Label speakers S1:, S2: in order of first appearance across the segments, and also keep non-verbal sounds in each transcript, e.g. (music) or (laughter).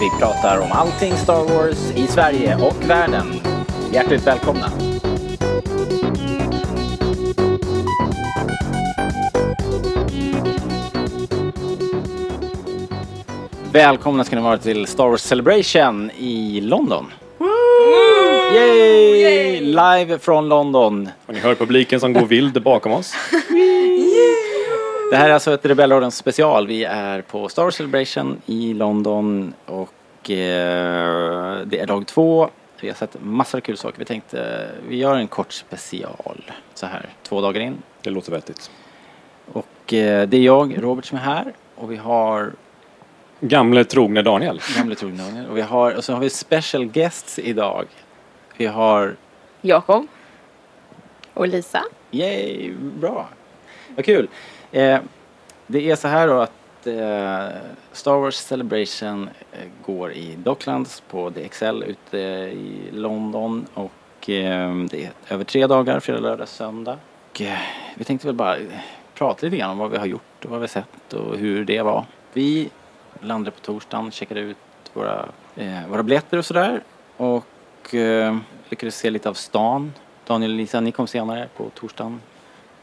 S1: Vi pratar om allting Star Wars i Sverige och världen. Hjärtligt välkomna! Välkomna ska ni vara till Star Wars Celebration i London. Yay! Live från London.
S2: Och ni hör publiken som går vild bakom oss.
S1: Det här är alltså ett Rebellradion special. Vi är på Star Wars Celebration i London och eh, det är dag två. Vi har sett massor av kul saker. Vi tänkte vi gör en kort special så här två dagar in.
S2: Det låter vettigt.
S1: Och eh, det är jag, Robert, som är här och vi har
S2: Gamle trogne Daniel.
S1: gamle trogna och vi har och så har vi special guests idag. Vi har
S3: Jakob. Och Lisa.
S1: Yay, bra. Vad kul. Eh, det är så här då att eh, Star Wars Celebration eh, går i Docklands på DXL ute i London och eh, det är över tre dagar, fredag, lördag, söndag. Och, eh, vi tänkte väl bara prata lite grann om vad vi har gjort och vad vi har sett och hur det var. Vi landade på torsdagen, checkade ut våra, eh, våra biljetter och sådär och eh, lyckades se lite av stan. Daniel och Lisa, ni kom senare på torsdagen.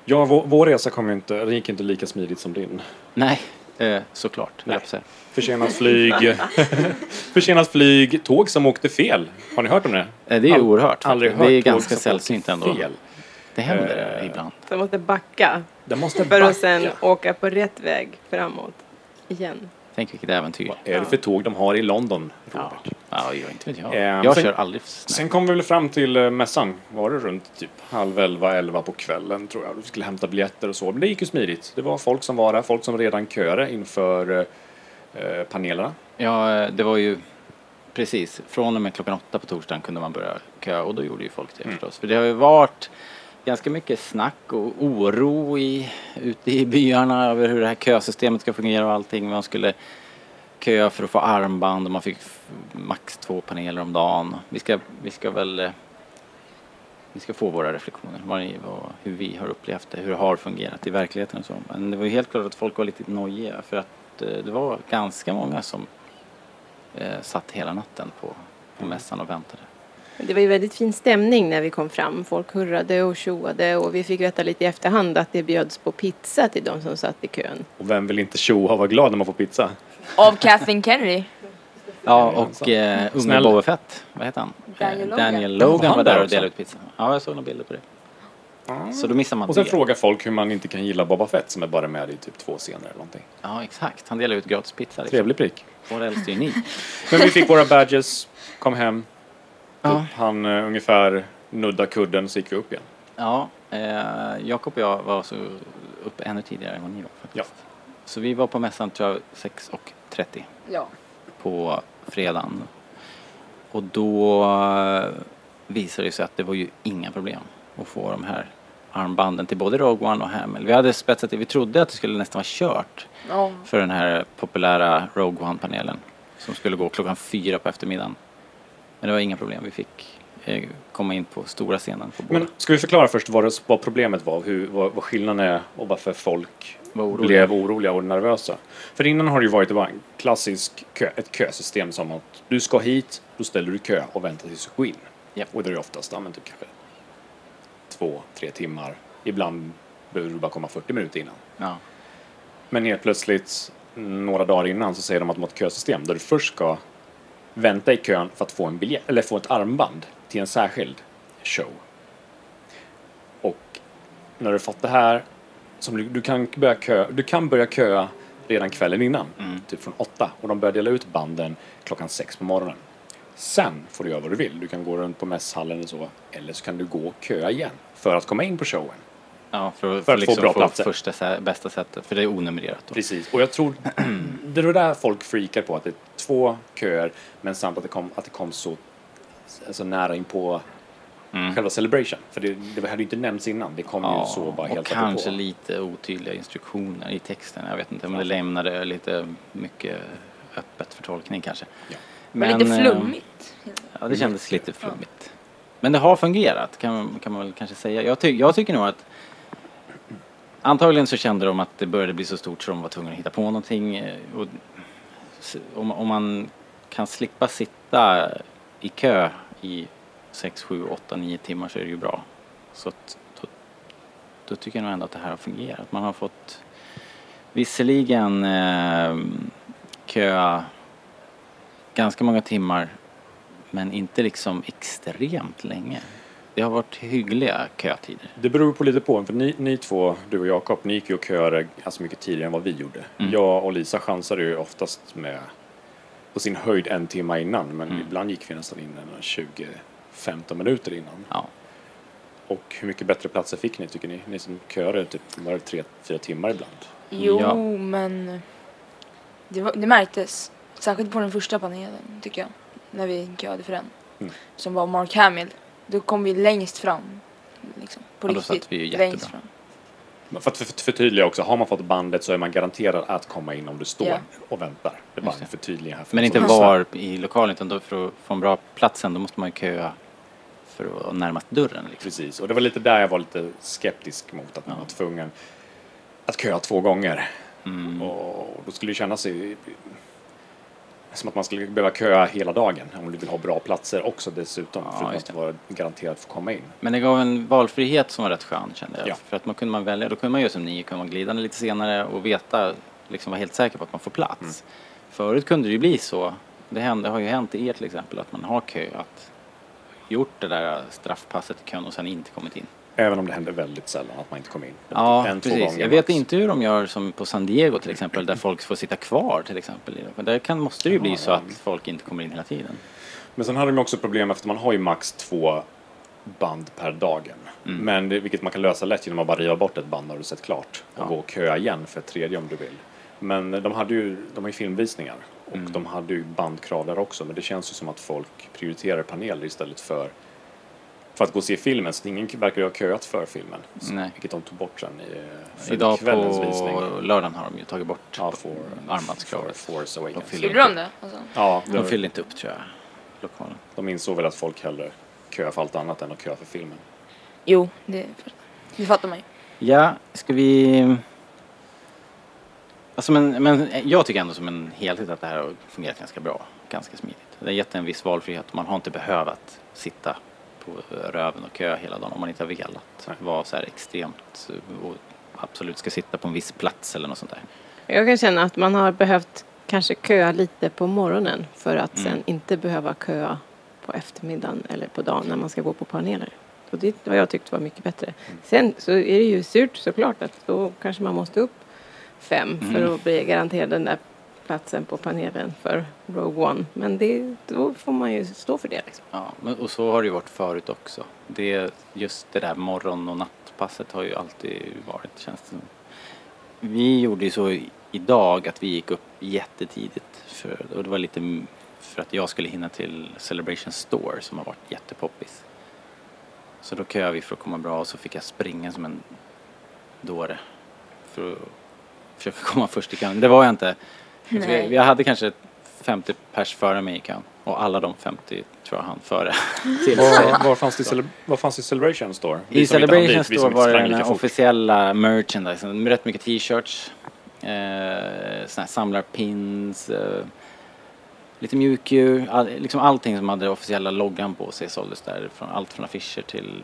S2: Ja, vår, vår resa kom ju inte, den gick inte lika smidigt som din.
S1: Nej, eh, såklart.
S2: Nej. Försenat flyg, (laughs) försenat flyg, tåg som åkte fel. Har ni hört om det?
S1: Eh, Det är
S2: All-
S1: oerhört.
S2: Aldrig hört
S1: det är ganska sällsynt ändå.
S2: Fel.
S1: Det händer
S2: Eh,
S1: ibland.
S3: Så måste backa
S2: Det måste
S3: för
S2: backa.
S3: att sen åka på rätt väg framåt igen.
S1: Tänk vilket äventyr.
S2: Vad är det för tåg de har i London,
S1: Ja,
S2: Robert?
S1: ja jag inte vet jag.
S2: Eh,
S1: jag
S2: sen-
S1: kör aldrig snabbt.
S2: Sen kom vi väl fram till eh, mässan, var det runt typ halv elva, elva på kvällen tror jag. Vi skulle hämta biljetter och så, men det gick ju smidigt. Det var folk som var där, folk som redan köade inför eh, eh, panelerna.
S1: Ja, eh, det var ju precis. Från och med klockan åtta på torsdagen kunde man börja köa och då gjorde ju folk det
S2: Mm.
S1: förstås. För det har ju varit ganska mycket snack och oro i, ute i byarna över hur det här kösystemet ska fungera och allting. Man skulle köa för att få armband och man fick max två paneler om dagen. Vi ska, vi ska väl eh, vi ska få våra reflektioner, vad, ni- vad, hur vi har upplevt det, hur det har fungerat i verkligheten och så. Men det var ju helt klart att folk var lite nojiga för att eh, det var ganska många som eh, satt hela natten på, på mässan och väntade.
S3: Det var ju väldigt fin stämning när vi kom fram. Folk hurrade och tjoade och vi fick veta lite i efterhand att det bjöds på pizza till de som satt i kön.
S2: Och vem vill inte tjoa och vara glad när man får pizza?
S4: Av Kathleen Kennedy. (laughs)
S1: Ja, och eh, unge. Boba Fett, vad heter han?
S4: Daniel
S1: Eh,
S4: Logan.
S1: Daniel
S2: Var
S1: Logan var
S2: där
S1: och delade ut pizza. Ja, jag såg några bilder på det. Så då missar man
S2: Och sen
S1: det.
S2: frågar folk hur man inte kan gilla Boba Fett som är bara med i typ två scener eller någonting.
S1: Ja, exakt. Han delade ut gratis pizza. Liksom.
S2: Trevlig prick.
S1: Vad älskar ju ni? (laughs)
S2: Men vi fick våra badges, kom hem,
S1: Ja.
S2: han uh, ungefär nudda kudden så gick vi upp igen.
S1: Ja, eh, Jakob och jag var så uppe ännu tidigare än vad ni var faktiskt. Så vi var på mässan tror jag 6.30
S4: Ja.
S1: på fredagen. Och då eh, visade det sig att det var ju inga problem att få de här armbanden till både Rogue One och Hamel. Vi hade spetsat det, vi trodde att det skulle nästan vara kört
S4: ja.
S1: för den här populära Rogue One-panelen som skulle gå klockan fyra på eftermiddagen. Men det var inga problem, vi fick eh, komma in på stora scenen på båda.
S2: Men ska vi förklara först vad, det, vad problemet var, hur, vad, vad skillnaden är och varför folk
S1: Var oroliga.
S2: blev oroliga och nervösa. För innan har det ju varit det var en klassisk kö, ett kösystem som att du ska hit, då ställer du kö och väntar tills du går in.
S1: Japp.
S2: Och det är oftast, men typ kanske två, tre timmar. Ibland behöver du bara komma 40 minuter innan.
S1: Ja.
S2: Men helt plötsligt, några dagar innan, så säger de att de har ett kösystem där du först ska vänta i kön för att få en biljett, eller få ett armband till en särskild show. Och när du fått det här, som du, du, kan börja kö, du kan börja köa redan kvällen innan, typ från åtta, och de börjar dela ut banden klockan sex på morgonen. Sen får du göra vad du vill. Du kan gå runt på mässhallen eller så, eller så kan du gå och köa igen för att komma in på showen.
S1: Ja, för, att-
S2: För att få
S1: liksom
S2: bra
S1: få
S2: platser.
S1: första bästa sättet, för det är onumrerat. Då.
S2: Precis, och jag tror (clears throat) det är där folk freakar på att det två köer men samt att det kom, att det kom så alltså nära in på
S1: Mm.
S2: själva celebration. För det, det hade ju inte nämnts innan, det kom ju så bara
S1: och
S2: helt
S1: kanske
S2: apropå.
S1: lite otydliga instruktioner i texten. Jag vet inte, men det lämnade lite mycket öppet för tolkning kanske.
S2: Ja.
S4: Men lite
S1: eh,
S4: flummigt.
S1: Ja, det kändes lite flummigt. Men det har fungerat kan man, kan man väl kanske säga. Jag, ty jag tycker nog att antagligen så kände de att det började bli så stort så de var tvungna att hitta på någonting. eh, Och om, om man kan slippa sitta i kö i 6, 7, 8, 9 timmar så är det ju bra. Så att, då, då tycker jag nog ändå att det här har fungerat. Man har fått visserligen eh, köa ganska många timmar men inte liksom extremt länge. Det har varit hyggliga kötider.
S2: Det beror på lite på, för ni, ni två, du och Jakob, ni gick ju och köade ganska mycket tidigare än vad vi gjorde.
S1: Mm.
S2: Jag och Lisa chansade ju oftast med på sin höjd en timme innan, men
S1: Mm.
S2: ibland gick vi nästan in en 20-15 minuter innan.
S1: Ja.
S2: Och hur mycket bättre platser fick ni tycker ni? Ni som köade typ var det tre, fyra timmar ibland.
S4: Jo,
S1: Ja.
S4: men det, var, det märktes. Särskilt på den första panelen, tycker jag. När vi köade för den.
S2: Mm.
S4: Som var Mark Hamill. Då kom vi längst fram. Liksom, på
S1: Ja, då
S4: riktigt.
S1: satt vi ju jättebra.
S4: längst fram.
S2: För att för- förtydliga också, har man fått bandet så är man garanterad att komma in om du står
S4: Ja.
S2: och väntar. Det är bara en förtydligande här. för
S1: Men inte var i lokalen utan då för att få en bra platsen då måste man ju köa för att närmast dörren. Liksom.
S2: Precis, och det var lite där jag var lite skeptisk mot att man
S1: Ja.
S2: var tvungen att köa två gånger.
S1: Mm.
S2: Och då skulle det kännas som att man skulle behöva köa hela dagen om du vill ha bra platser också dessutom.
S1: Ja,
S2: för att vara garanterad att få komma in.
S1: Men det gav en valfrihet som var rätt skön kände jag.
S2: Ja.
S1: För att man kunde man välja, då kunde man göra som ni, kunde man glida lite senare och veta, liksom vara helt säker på att man får plats.
S2: Mm.
S1: Förut kunde det ju bli så, det, hände, har ju hänt i er till exempel, att man har köat, gjort det där straffpasset i kön och sen inte kommit in.
S2: Även om det händer väldigt sällan att man inte kommer in.
S1: Ja,
S2: en, två
S1: precis. Jag vet
S2: max.
S1: inte hur de gör som på San Diego till exempel, där folk får sitta kvar till exempel. Men där kan, måste det ju bli
S2: Ja,
S1: så
S2: ja.
S1: att folk inte kommer in hela tiden.
S2: Men sen hade de också problem efter man har ju max två band per dagen.
S1: Mm.
S2: Men det, vilket man kan lösa lätt genom att bara riva bort ett band när du sett klart och
S1: Ja.
S2: gå och köa igen för ett tredje om du vill. Men de hade ju, de har ju filmvisningar och
S1: Mm.
S2: de hade ju bandkrav där också men det känns ju som att folk prioriterar paneler istället för för att gå och se filmen, så ingen verkar ju ha köat för filmen. Så-
S1: Nej.
S2: Vilket de tog bort sen i för
S1: Idag
S2: kvällens
S1: på
S2: visning.
S1: lördagen har de ju tagit bort
S2: Ja, for,
S1: armbandskravet.
S2: for Force Awakens.
S1: De fyller
S4: Gjorde de det? Alltså.
S2: Ja,
S1: De
S2: de,
S1: fyllde inte upp tror jag, lokalen.
S2: de insåg väl att folk hellre köar för allt annat än att köa för filmen.
S4: Jo, det, det fattar man ju.
S1: Ja, ska vi... Alltså men, men jag tycker ändå som en helhet att det här har fungerat ganska bra. Ganska smidigt. Det har gett en viss valfrihet. Man har inte behövt sitta på röven och köa hela dagen om man inte har velat.
S2: Nej.
S1: Vara så här extremt och absolut ska sitta på en viss plats eller något sånt där.
S3: Jag kan känna att man har behövt kanske köa lite på morgonen för att
S1: Mm.
S3: sen inte behöva köa på eftermiddagen eller på dagen när man ska gå på paneler. Och det har jag tyckt var mycket bättre. Sen så är det ju surt såklart att då kanske man måste upp fem för
S1: Mm.
S3: att bli garanterad den där platsen på panelen för Rogue One. Men det, då får man ju stå för det liksom.
S1: Ja, men, och så har det ju varit förut också. Det, just det där morgon och nattpasset har ju alltid varit, känns det som. Vi gjorde ju så idag att vi gick upp jättetidigt. För, och det var lite för att jag skulle hinna till Celebration Store som har varit jättepoppis. Så då köade vi för att komma bra och så fick jag springa som en dåre. För att försöka (laughs) komma först i kön. Det var jag inte. Vi, vi hade kanske 50 pers före mig i kön. Och alla de 50 tror jag han före. (laughs)
S2: Var, var, fanns det vad fanns det i Celebration Store? Vi
S1: I Celebration Store var det den officiella merchandisen. Rätt mycket t-shirts, eh, såna här samlarpins, eh, lite mjukdjur. All, liksom allting som hade officiella loggan på sig såldes där. Från, allt från affischer till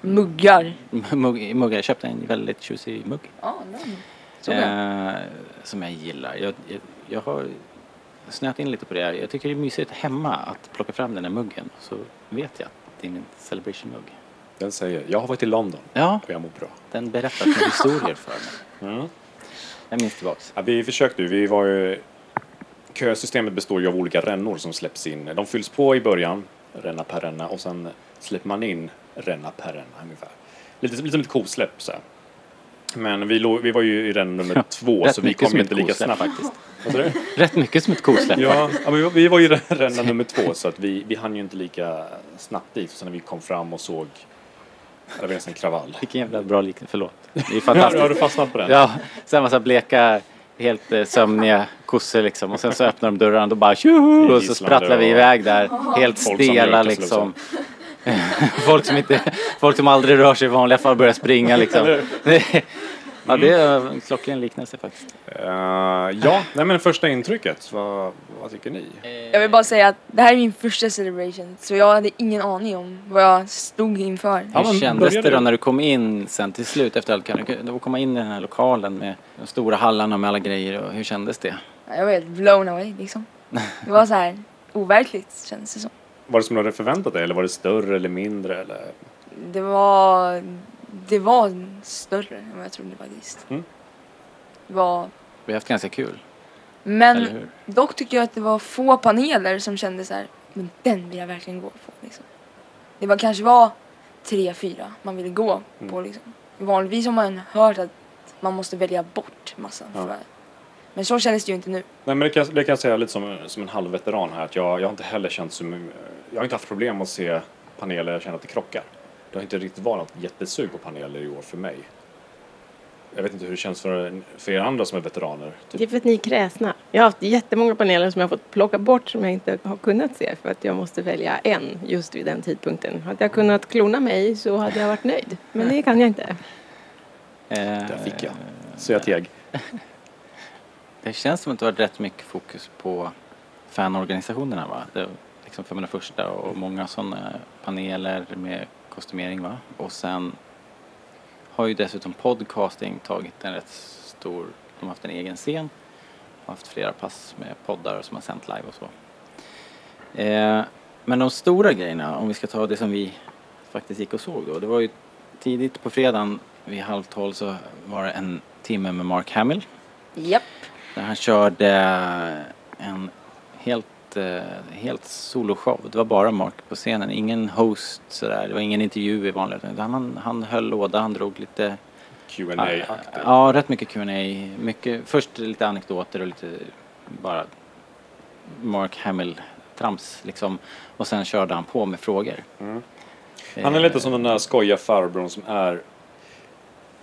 S4: Muggar. (laughs)
S1: mugg, muggar. Jag köpte en väldigt tjusig mugg.
S4: Ja, den.
S1: Eh, som jag gillar. Jag, jag, jag har snöat in lite på det. Jag tycker det är mysigt hemma att plocka fram den här muggen. Så vet jag att det är min Celebration-mugg.
S2: Den säger, jag har varit i London
S1: Ja,
S2: och jag mår bra.
S1: den berättar sina historier för mig. (laughs)
S2: Mm.
S1: Jag minns tillbaks.
S2: Ja, vi försökte vi var ju... Kösystemet består ju av olika rännor som släpps in. De fylls på i början, ränna per ränna, och sen släpper man in ränna per ränna ungefär. Lite, lite som ett kosläpp så här. Men vi, låg, vi var ju i ränna nummer två, så vi kom inte lika
S1: kosläpp
S2: snabbt.
S1: faktiskt. Rätt mycket som ett kosläpp.
S2: Ja, ja, men vi var- ju i (laughs) ränna nummer två, så att vi, vi hann ju inte lika snabbt dit. Så när vi kom fram och såg, det var en kravall.
S1: Vilken jävla bra liknelse, förlåt. Det är (laughs)
S2: Har, har
S1: fantastiskt.
S2: du fastnat på den?
S1: Ja, sen massa bleka, helt eh, sömniga kossor liksom. Och sen så öppnar de dörrarna och då bara tjoho! Och så sprattlar vi iväg där. Helt stela liksom. (laughs) folk som inte, folk som aldrig rör sig i vanliga fall börjar springa liksom. Ja, det är en klockren liknelse faktiskt.
S2: Eh, ja, nej men första intrycket, vad, vad tycker ni?
S4: Jag vill bara säga att det här är min första celebration så jag hade ingen aning om vad jag stod inför.
S2: Ja,
S1: Hur kändes det då när du kom in sen till slut efter allt? Kan du då komma in i den här lokalen med de stora hallarna med alla grejer och hur kändes det?
S4: Jag var helt blown away liksom. Det var så här overkligt kändes det som.
S2: Var det som du hade förväntat dig eller var det större eller mindre? Eller?
S4: Det var, det var större än vad jag trodde faktiskt.
S2: Mm.
S4: Det var,
S1: Vi har haft ganska kul,
S4: men dock tycker jag att det var få paneler som kändes så här, men den vill jag verkligen gå på. Liksom. Det var kanske var tre, fyra man ville gå
S2: Mm.
S4: på. Liksom. Vanligtvis har man hört att man måste välja bort massa.
S2: Ja.
S4: För, men så kändes det ju inte nu.
S2: Nej men det kan, det kan jag säga lite som, som en halvveteran här att jag, jag har inte heller känt som, jag har inte haft problem att se paneler jag känner att det krockar. Det har inte riktigt varit något jättesug på paneler i år för mig. Jag vet inte hur det känns för, för er andra som är veteraner.
S3: Det
S2: Typ.
S3: är för att ni är kräsna. Jag har haft jättemånga paneler som jag har fått plocka bort som jag inte har kunnat se för att jag måste välja en just vid den tidpunkten. Hade jag kunnat klona mig så hade jag varit nöjd. Men det kan jag inte.
S1: Eh,
S2: Där fick jag. Så jag teg. (laughs)
S1: Det känns som att det har varit rätt mycket fokus på fanorganisationerna va? Det, liksom för den första och många sådana paneler med kostymering va? Och sen har ju dessutom podcasting tagit en rätt stor, de har haft en egen scen och haft flera pass med poddar som har sänt live och så. Eh, men de stora grejerna, om vi ska ta det som vi faktiskt gick och såg då, det var ju tidigt på fredagen vid halv tolv så var det en timme med Mark Hamill
S4: Japp.
S1: där han körde en helt, eh, helt soloshow. Det var bara Mark på scenen, ingen host sådär. Det var ingen intervju i vanliga utan han, han höll låda, han drog lite
S2: qa aktigt
S1: Ja, rätt mycket Q&A. Mycket, först lite anekdoter och lite bara Mark Hamill-trams liksom. Och sen körde han på med frågor.
S2: Mm. Han är lite som den där skojiga farbrorn som är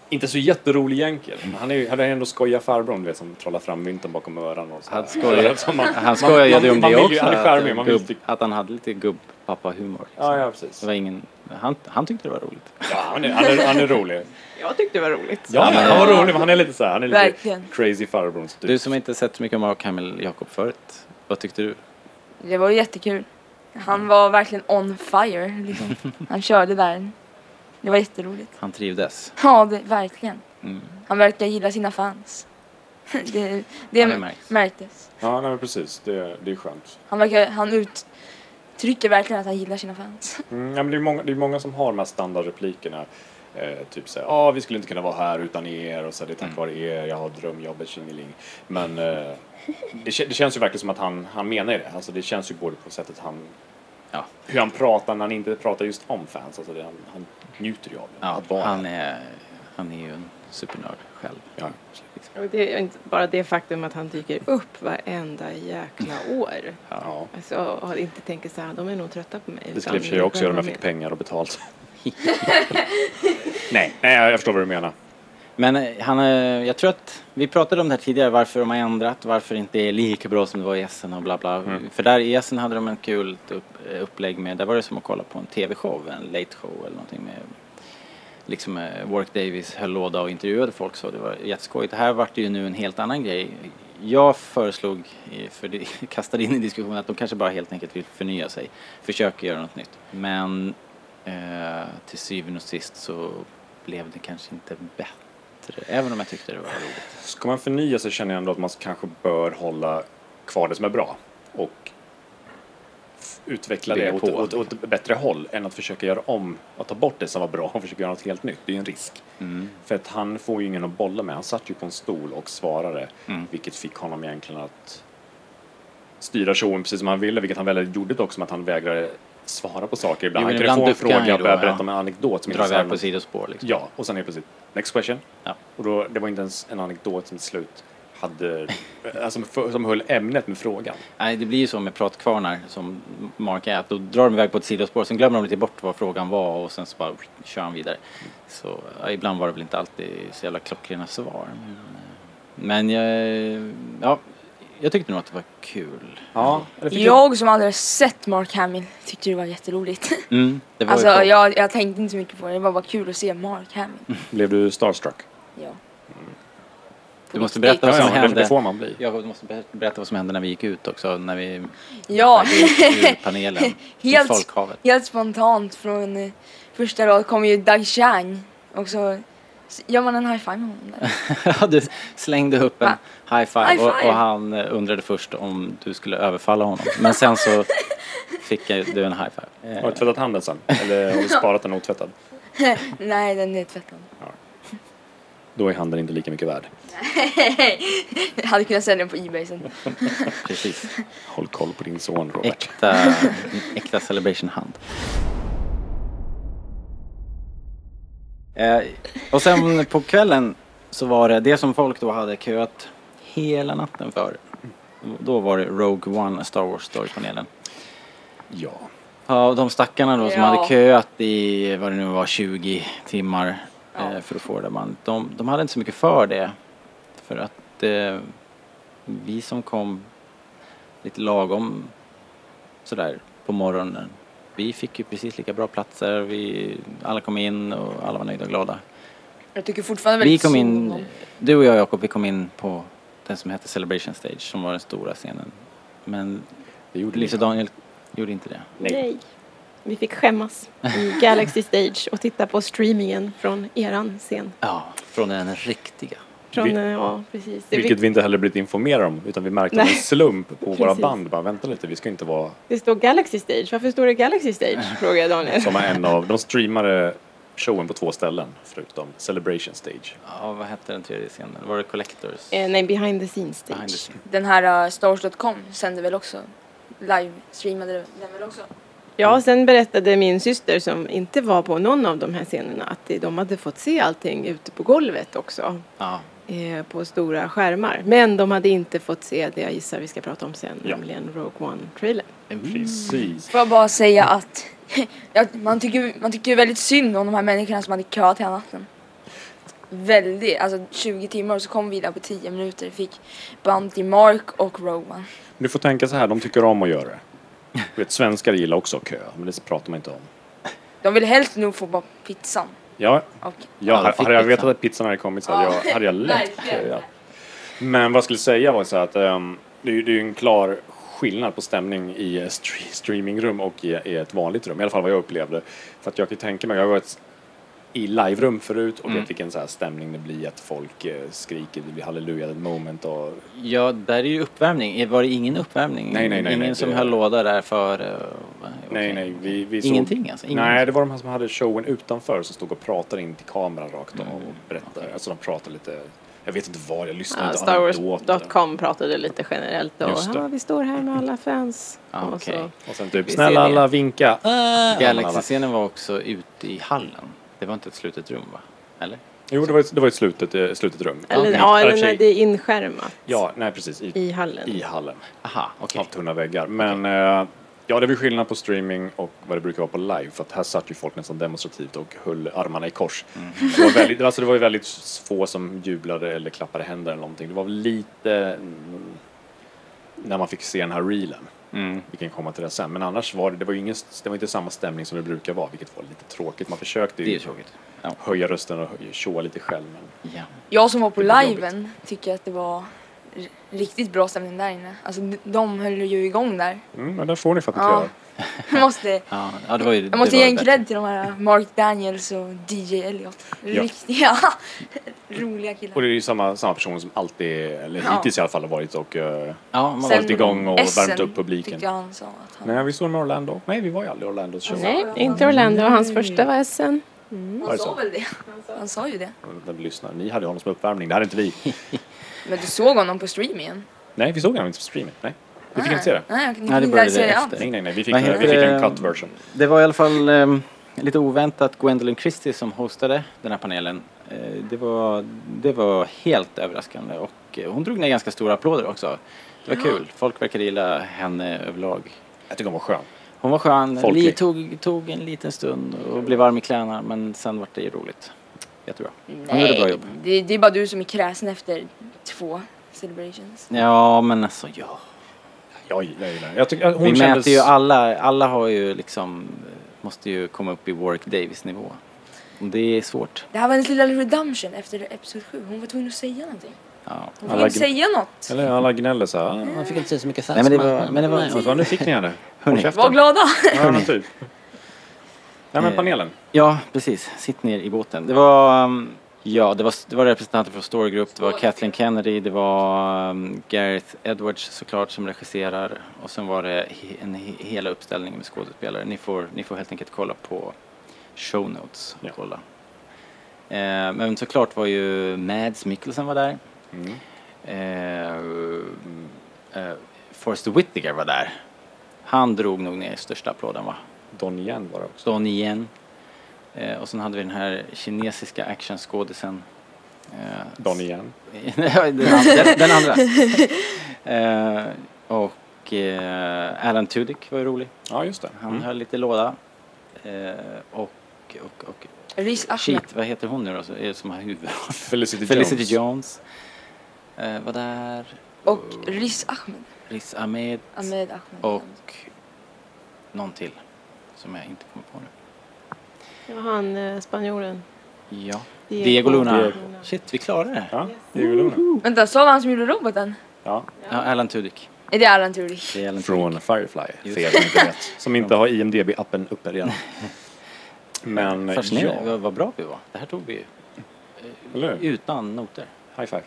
S2: inte så jätterolig egentligen. men Han är ju han är ändå skojiga farbrorn du vet som trollar fram mynten bakom öronen och så.
S1: Han skojade, (laughs)
S2: Som man-
S1: han skojade ju om
S2: man
S1: det
S2: vill
S1: också.
S2: ju- Han är charmig, man
S1: att,
S2: vill
S1: gubb,
S2: tycka...
S1: att han hade lite gubb-pappa-humor. Liksom.
S2: Ja, ja precis.
S1: Det var ingen, han, han tyckte det var roligt.
S2: Ja, han, är, han, är, han är rolig.
S3: Jag tyckte det var roligt.
S2: Ja,
S1: men-
S2: han var rolig men han är lite så här, han är lite
S4: Verkligen.
S2: crazy farbrorn. Typ.
S1: Du som inte sett så mycket av Mark Hamill, Jakob, förut. Vad tyckte du?
S4: Det var jättekul. Han var verkligen on fire. Liksom. (laughs) Han körde där. Det var jätteroligt.
S1: Han trivdes.
S4: Ja, det, verkligen.
S1: Mm.
S4: Han verkar gilla sina fans. (laughs) Det,
S1: Ja,
S4: det
S1: det märks.
S4: märktes.
S2: Ja, nej, men precis. Det, det är skönt.
S4: Han, verkar, han uttrycker verkligen att han gillar sina fans. (laughs)
S2: Mm, ja, men det, är många, det är många som har de här standardreplikerna. Eh, typ såhär, ja vi skulle inte kunna vara här utan er och så det är tack
S1: Mm.
S2: vare er, jag har drömjobbet, tjingeling. Men eh, det, det känns ju verkligen som att han, han menar det. Alltså det känns ju både på sättet han,
S1: Ja.
S2: hur han pratar när han inte pratar just om fans. Alltså det, han, han njuter ju av det.
S1: Ja,
S2: vara
S1: han är, han är ju en supernörd själv.
S2: Ja.
S3: Och det är inte bara det faktum att han dyker upp varenda jäkla år.
S2: Ja.
S3: Alltså, och inte tänker så här, de är nog trötta på mig.
S2: Det skulle jag också göra om jag fick
S3: pengar.
S2: pengar och betalt. nej, nej, jag förstår vad du menar.
S1: Men eh, han, eh, jag tror att vi pratade om det här tidigare, varför de har ändrat, varför det inte är lika bra som det var i Essen och bla bla.
S2: Mm.
S1: För där i Essen hade de en kul upp, eh, upplägg med, där var det som att kolla på en tv-show, en late show eller någonting med liksom Warwick Davis höll låda och intervjuade folk så det var jätteskojigt. Det här vart ju nu en helt annan grej. Jag föreslog, för det (laughs) kastade in i diskussionen att de kanske bara helt enkelt vill förnya sig, försöker göra något nytt. Men eh, till syvende och sist så blev det kanske inte bättre, även om jag tyckte det var roligt.
S2: Ska man förnya sig känner jag ändå att man kanske bör hålla kvar det som är bra och utveckla det åt,
S1: på.
S2: åt, åt ett bättre håll än att försöka göra om och ta bort det som var bra och försöka göra något helt nytt. Det är ju en risk.
S1: Mm.
S2: För att han får ju ingen att bolla med. Han satt ju på en stol och svarade
S1: Mm.
S2: vilket fick honom egentligen att styra showen precis som han ville, vilket han väl gjorde också att han vägrade svara på saker ibland.
S1: Jo,
S2: han kunde få en fråga och börja
S1: ja.
S2: berätta om en anekdot som
S1: Dra
S2: inte så här-
S1: iväg på sidospår liksom.
S2: Ja, och sen är det plötsligt next question.
S1: Ja.
S2: Och då, det var inte ens en anekdot som till slut hade, (laughs) alltså som höll ämnet med frågan.
S1: Nej, det blir ju så med pratkvarnar som Mark är, att då drar de iväg på ett sidospår, sen glömmer de lite bort vad frågan var och sen så bara kör han vidare. Så ja, ibland var det väl inte alltid så jävla klockrena svar. Men, men jag, ja, jag tyckte nog att det var kul.
S2: Ja,
S4: Jag som aldrig sett Mark Hamill tyckte det var jätteroligt.
S1: Mm, det var (laughs)
S4: Alltså
S1: ju kul.
S4: jag, jag tänkte inte så mycket på det, det var bara kul att se Mark Hamill.
S2: Blev du starstruck?
S4: Ja.
S1: Du måste berätta vad som
S2: ja, ja, det,
S1: hände.
S2: det får man bli.
S1: Jag du måste ber- berätta vad som hände när vi gick ut också, när vi
S4: Ja,
S1: gick ur panelen (laughs)
S4: Helt-
S1: folkhavet.
S4: helt spontant från eh, första rad kom ju Doug Chang och så s- gör man en high five med honom där. (laughs)
S1: Ja, du slängde upp en
S4: Va?
S1: high five,
S4: High
S1: Och,
S4: five?
S1: och han eh, undrade först om du skulle överfalla honom. Men sen så (laughs) fick jag- du en high five.
S2: Har
S1: Eh,
S2: du tvättat handen sen? Eller har du (laughs) sparat den otvättad?
S4: Nej, den är tvättad.
S2: Då är handen inte lika mycket värd.
S4: Jag hade kunnat sälja den på Ebay sen.
S1: Precis.
S2: Håll koll på din son Robert.
S1: Äkta, äkta celebration hand. Eh, och sen på kvällen så var det det som folk då hade köat hela natten för. Då var det Rogue One Star Wars Story-panelen.
S2: Ja.
S1: Ja, och de stackarna då som
S4: Ja.
S1: hade köat i vad det nu var 20 timmar
S4: Ja.
S1: eh, för att få det man, de, de hade inte så mycket för det. För att eh, vi som kom lite lagom sådär på morgonen. Vi fick ju precis lika bra platser, vi, alla kom in och alla var nöjda och glada.
S4: Jag tycker fortfarande
S1: Vi
S4: väldigt
S1: kom
S4: synd om
S1: in, du och jag Jakob, vi kom in på den som hette Celebration Stage som var den stora scenen. Men Lisa. Daniel gjorde inte det.
S2: Nej.
S3: Vi fick skämmas i Galaxy Stage och titta på streamingen från eran scen.
S1: Ja, från den riktiga.
S3: Från,
S2: Vi-
S3: eh, ja, precis.
S2: Vilket vi inte heller blivit informerade om utan vi märkte
S3: Nej.
S2: en (laughs) slump på våra band. Bara vänta lite, vi ska inte vara
S3: det står Galaxy Stage. Varför står det Galaxy Stage? (laughs) Frågade Daniel.
S2: som en av, de streamade showen på två ställen förutom Celebration Stage.
S1: Ja, vad hette den tredje scenen? Var det Collectors?
S3: Eh, nej, behind the scenes
S1: Behind the
S3: stage.
S1: scenes.
S4: Den här uh, Stars.com sände väl också live-streamade den väl också?
S3: Ja, sen berättade min syster som inte var på någon av de här scenerna att de hade fått se allting ute på golvet också.
S1: Ja,
S3: Eh, på stora skärmar. Men de hade inte fått se det jag gissar vi ska prata om sen,
S2: Ja.
S3: nämligen Rogue One-trailern.
S2: Precis.
S4: Får jag bara säga att (laughs) ja, man, tycker, man tycker väldigt synd om de här människorna som hade köat hela natten. Väldigt, alltså 20 timmar och så kom vi där på 10 minuter. Fick band till Mark och Rogue One.
S2: Du får tänka så här, de tycker om att göra det. Du (laughs) vet, svenskar gillar också att köa, men det pratar man inte om.
S4: De ville helst nog få bara pizzan.
S2: Ja,
S4: Och,
S2: ja,
S1: de fick
S2: hade jag vetat att pizzan hade kommit så hade
S4: Ja,
S2: jag, hade jag (laughs) lätt köat. Men vad jag skulle säga var så att ehm, det, är ju- det är ju en klar skillnad på stämning i streamingrum och i, i ett vanligt rum. I alla fall vad jag upplevde. För att jag kan tänka mig, jag har varit i liverum förut och
S1: Mm.
S2: vet vilken så här stämning det blir att folk eh, skriker, det blir halleluja, ett moment och
S1: ja, där är ju uppvärmning. Var det ingen uppvärmning?
S2: Nej, nej, nej,
S1: Ingen
S2: nej,
S1: som
S2: det-
S1: höll låda där för... eh,
S2: Nej, nej, vi, vi såg...
S1: Ingenting alltså? Ingen.
S2: Nej, det var de här som hade showen utanför som stod och pratade in till kameran rakt av
S1: Mm,
S2: och berättade. Alltså de pratade lite, jag vet inte vad, jag lyssnade
S3: Ja,
S2: inte
S3: Star
S2: anekdoter.
S3: Wars.com pratade lite generellt
S2: det.
S3: ja, vi står här med alla fans.
S1: Ah,
S3: och så,
S2: Och sen typ, snälla
S3: det.
S2: alla vinka.
S1: Galaxy-scenen var också ute i hallen. Det var inte ett slutet rum va? Eller?
S2: Jo, det var ett, det var ett slutet, eh, slutet rum.
S3: eller,
S1: Okej.
S3: ja, eller när det är inskärmat
S2: Ja, nej precis, i,
S3: i hallen.
S2: i hallen.
S1: Aha, okej.
S2: Av tunna väggar. Men eh, ja, det är väl skillnad på streaming och vad det brukar vara på live. För att här satt ju folk nästan demonstrativt och höll armarna i kors.
S1: Mm.
S2: Det, var väldigt, alltså det var ju väldigt få som jublade eller klappade händer eller någonting. Det var väl lite mm, när man fick se den här reelen.
S1: Mm.
S2: Vi kan komma till det sen. Men annars var det, det var ju ingen, det var inte samma stämning som det brukar vara, vilket var lite tråkigt. Man försökte
S1: Det
S2: ju.
S1: Ja.
S2: höja rösten och tjoa lite själv. Men
S1: ja.
S4: jag som var på
S2: Det
S4: liven tycker att det var riktigt bra stämning där inne. Alltså de höll ju igång där.
S2: Mm, men där får ni ni
S4: Ja.
S2: köar.
S4: Jag måste, (laughs)
S1: Ja, ja, det var ju...
S4: jag måste
S1: det
S4: ge en cred till de här Mark Daniels och DJ Elliot. Riktiga (laughs) roliga killar.
S2: Och det är ju samma, samma personer som alltid, eller
S4: Ja.
S2: hittills i alla fall, har varit och uh,
S1: Ja, man
S2: hållit igång och
S4: Essen
S2: värmt upp publiken.
S4: jag han sa att han...
S2: Nej, vi såg med Orlando. Nej, vi var ju aldrig i Orlandos show.
S3: Nej, inte Orlando. Hans första var Essen.
S2: Var
S4: Han sa väl det? Han sa ju det.
S2: Lyssnar. Ni hade honom som uppvärmning, det hade inte vi. (laughs)
S4: Men du såg honom på streamingen?
S2: Nej, vi såg honom inte på streamen. Nej, vi fick inte se det.
S4: Nej,
S1: Nej, det började
S4: det
S1: efter.
S2: Nej, nej, nej. Vi fick,
S1: Vad
S2: vi fick en
S1: det?
S2: cut version.
S1: Det var i alla fall eh, lite oväntat Gwendolyn Christie som hostade den här panelen. Eh, det, var, det var helt överraskande och eh, hon drog ner ganska stora applåder också. Det var kul. Folk verkade gilla henne överlag.
S2: Jag tycker hon var skön.
S1: Hon var skön,
S2: Folklig.
S1: Li tog, tog en liten stund och blev varm i kläderna men sen var det ju roligt. Jättebra. Hon gjorde bra jobb.
S4: det, det är bara du som är kräsen efter två celebrations.
S1: Ja men alltså ja.
S2: Jag, jag gillar. Jag tycker, hon
S1: Vi
S2: kändes...
S1: mäter ju alla, alla har ju liksom, måste ju komma upp i Warwick Davis nivå. Det är svårt.
S4: Det här var hennes lilla redemption efter episod 7. Hon var tvungen att säga någonting.
S1: Ja.
S4: Hon
S2: Alla
S4: får inte säga något.
S2: Eller alla gnäller så här, "Ah, man fick inte se så mycket
S1: Nej, men det var- men det var-
S2: Nej, vad nu fick ni henne.
S4: Var glada.
S2: Ja, men typ. (laughs) Nej men panelen.
S1: Ja, precis. Sitt ner i båten. Det var, um, ja, det var, det var representanter från Story Group, det var Kathleen Kennedy, det var um, Gareth Edwards såklart som regisserar och sen var det he, en he, hela uppställning med skådespelare. Ni får, ni får helt enkelt kolla på show notes och
S2: Ja.
S1: kolla. Eh, men såklart var ju Mads Mikkelsen var där.
S2: Mm.
S1: Eh, eh, Forrest Whitaker var där. Han drog nog ner största applåden va?
S2: Don Yen var det också.
S1: Don igen. Eh, och sen hade vi den här kinesiska actionskådisen. Eh,
S2: Don Yen. (laughs)
S1: Den, andra, den andra. Eh, och eh, Alan Tudyk var ju rolig.
S2: Ja just det.
S1: Han
S2: Mm.
S1: höll lite låda. Eh, och, och, och
S4: Riz Ahmed.
S1: shit, vad heter hon nu då som har huvud?
S2: Felicity,
S1: Felicity
S2: Jones.
S1: Jones. Eh, var där.
S4: Och Riz Ahmed.
S1: Riz Ahmed.
S4: Ahmed Ahmed.
S1: Och någon till. Som jag inte kommer på nu.
S3: Det var han eh, spanjoren.
S1: Ja.
S3: Diego.
S1: Diego Luna.
S2: Diego.
S1: Shit, vi klarade det.
S2: Ja, Diego Luna.
S4: Vänta, sa vi han som gjorde roboten?
S2: Ja,
S1: Ja, Alan Tudyk.
S4: Är det Alan Tudyk?
S1: Det är Alan
S2: från
S1: Tudyk.
S2: Firefly.
S1: Just
S2: För er som inte vet. Som inte har IMDB-appen uppe redan. (laughs) Men
S1: Fascinerande,
S2: ja,
S1: vad, vad bra vi var. Det här tog vi ju.
S2: eller hur?
S1: Utan noter.
S2: High five.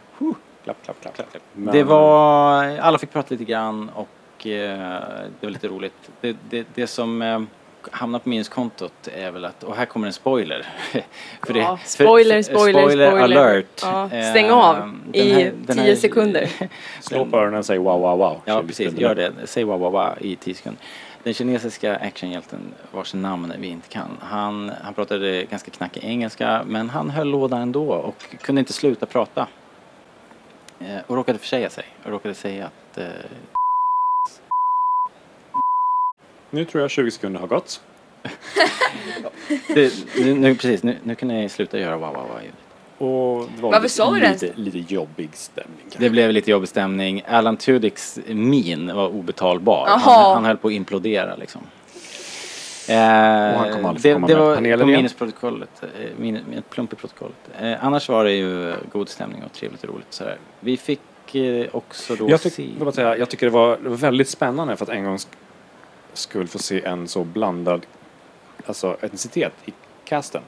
S2: Klapp, klapp, klapp. klapp. Men-
S1: Det var, alla fick prata lite grann och eh, det var lite roligt. Det, det, det som eh, hamnar på minuskontot är väl att, och här kommer en spoiler. (laughs) för
S3: Ja,
S1: för-
S3: spoiler,
S1: för-
S3: spoiler, spoiler.
S1: alert.
S3: Ja,
S1: Eh,
S3: stäng av
S1: den
S3: i
S1: här-
S3: tio
S1: här-
S3: sekunder. (laughs)
S2: Slå på öronen och säg wow, wow, wow.
S1: Ja, precis. Gör det. Säg wow, wow, wow i tio sekunder. Den kinesiska actionhjälten vars namn vi inte kan. Han, han pratade ganska knackig engelska men han höll låda ändå och kunde inte sluta prata. Eh, och råkade försäga sig. Och råkade säga att eh,
S2: Nu tror jag 20 sekunder har gått. (laughs)
S1: det, nu, nu, precis, nu, nu kan ni sluta göra wow, wow, wow.
S2: Och det var
S4: Varför
S2: lite,
S4: sa vi det ens?
S2: lite, lite jobbig stämning. kanske.
S1: Det blev lite jobbig stämning. Alan Tudyks min var obetalbar. Han, han höll på att implodera liksom. Eh, det, det var på minusprotokollet, eh, min, min, plump i protokollet. Eh, annars var det ju god stämning och trevligt och roligt. Sådär. Vi fick eh, också då
S2: Jag,
S1: se...
S2: tyck, jag, bara säga, jag tycker det var, det var väldigt spännande för att en gång skulle få se en så blandad alltså, etnicitet i casten.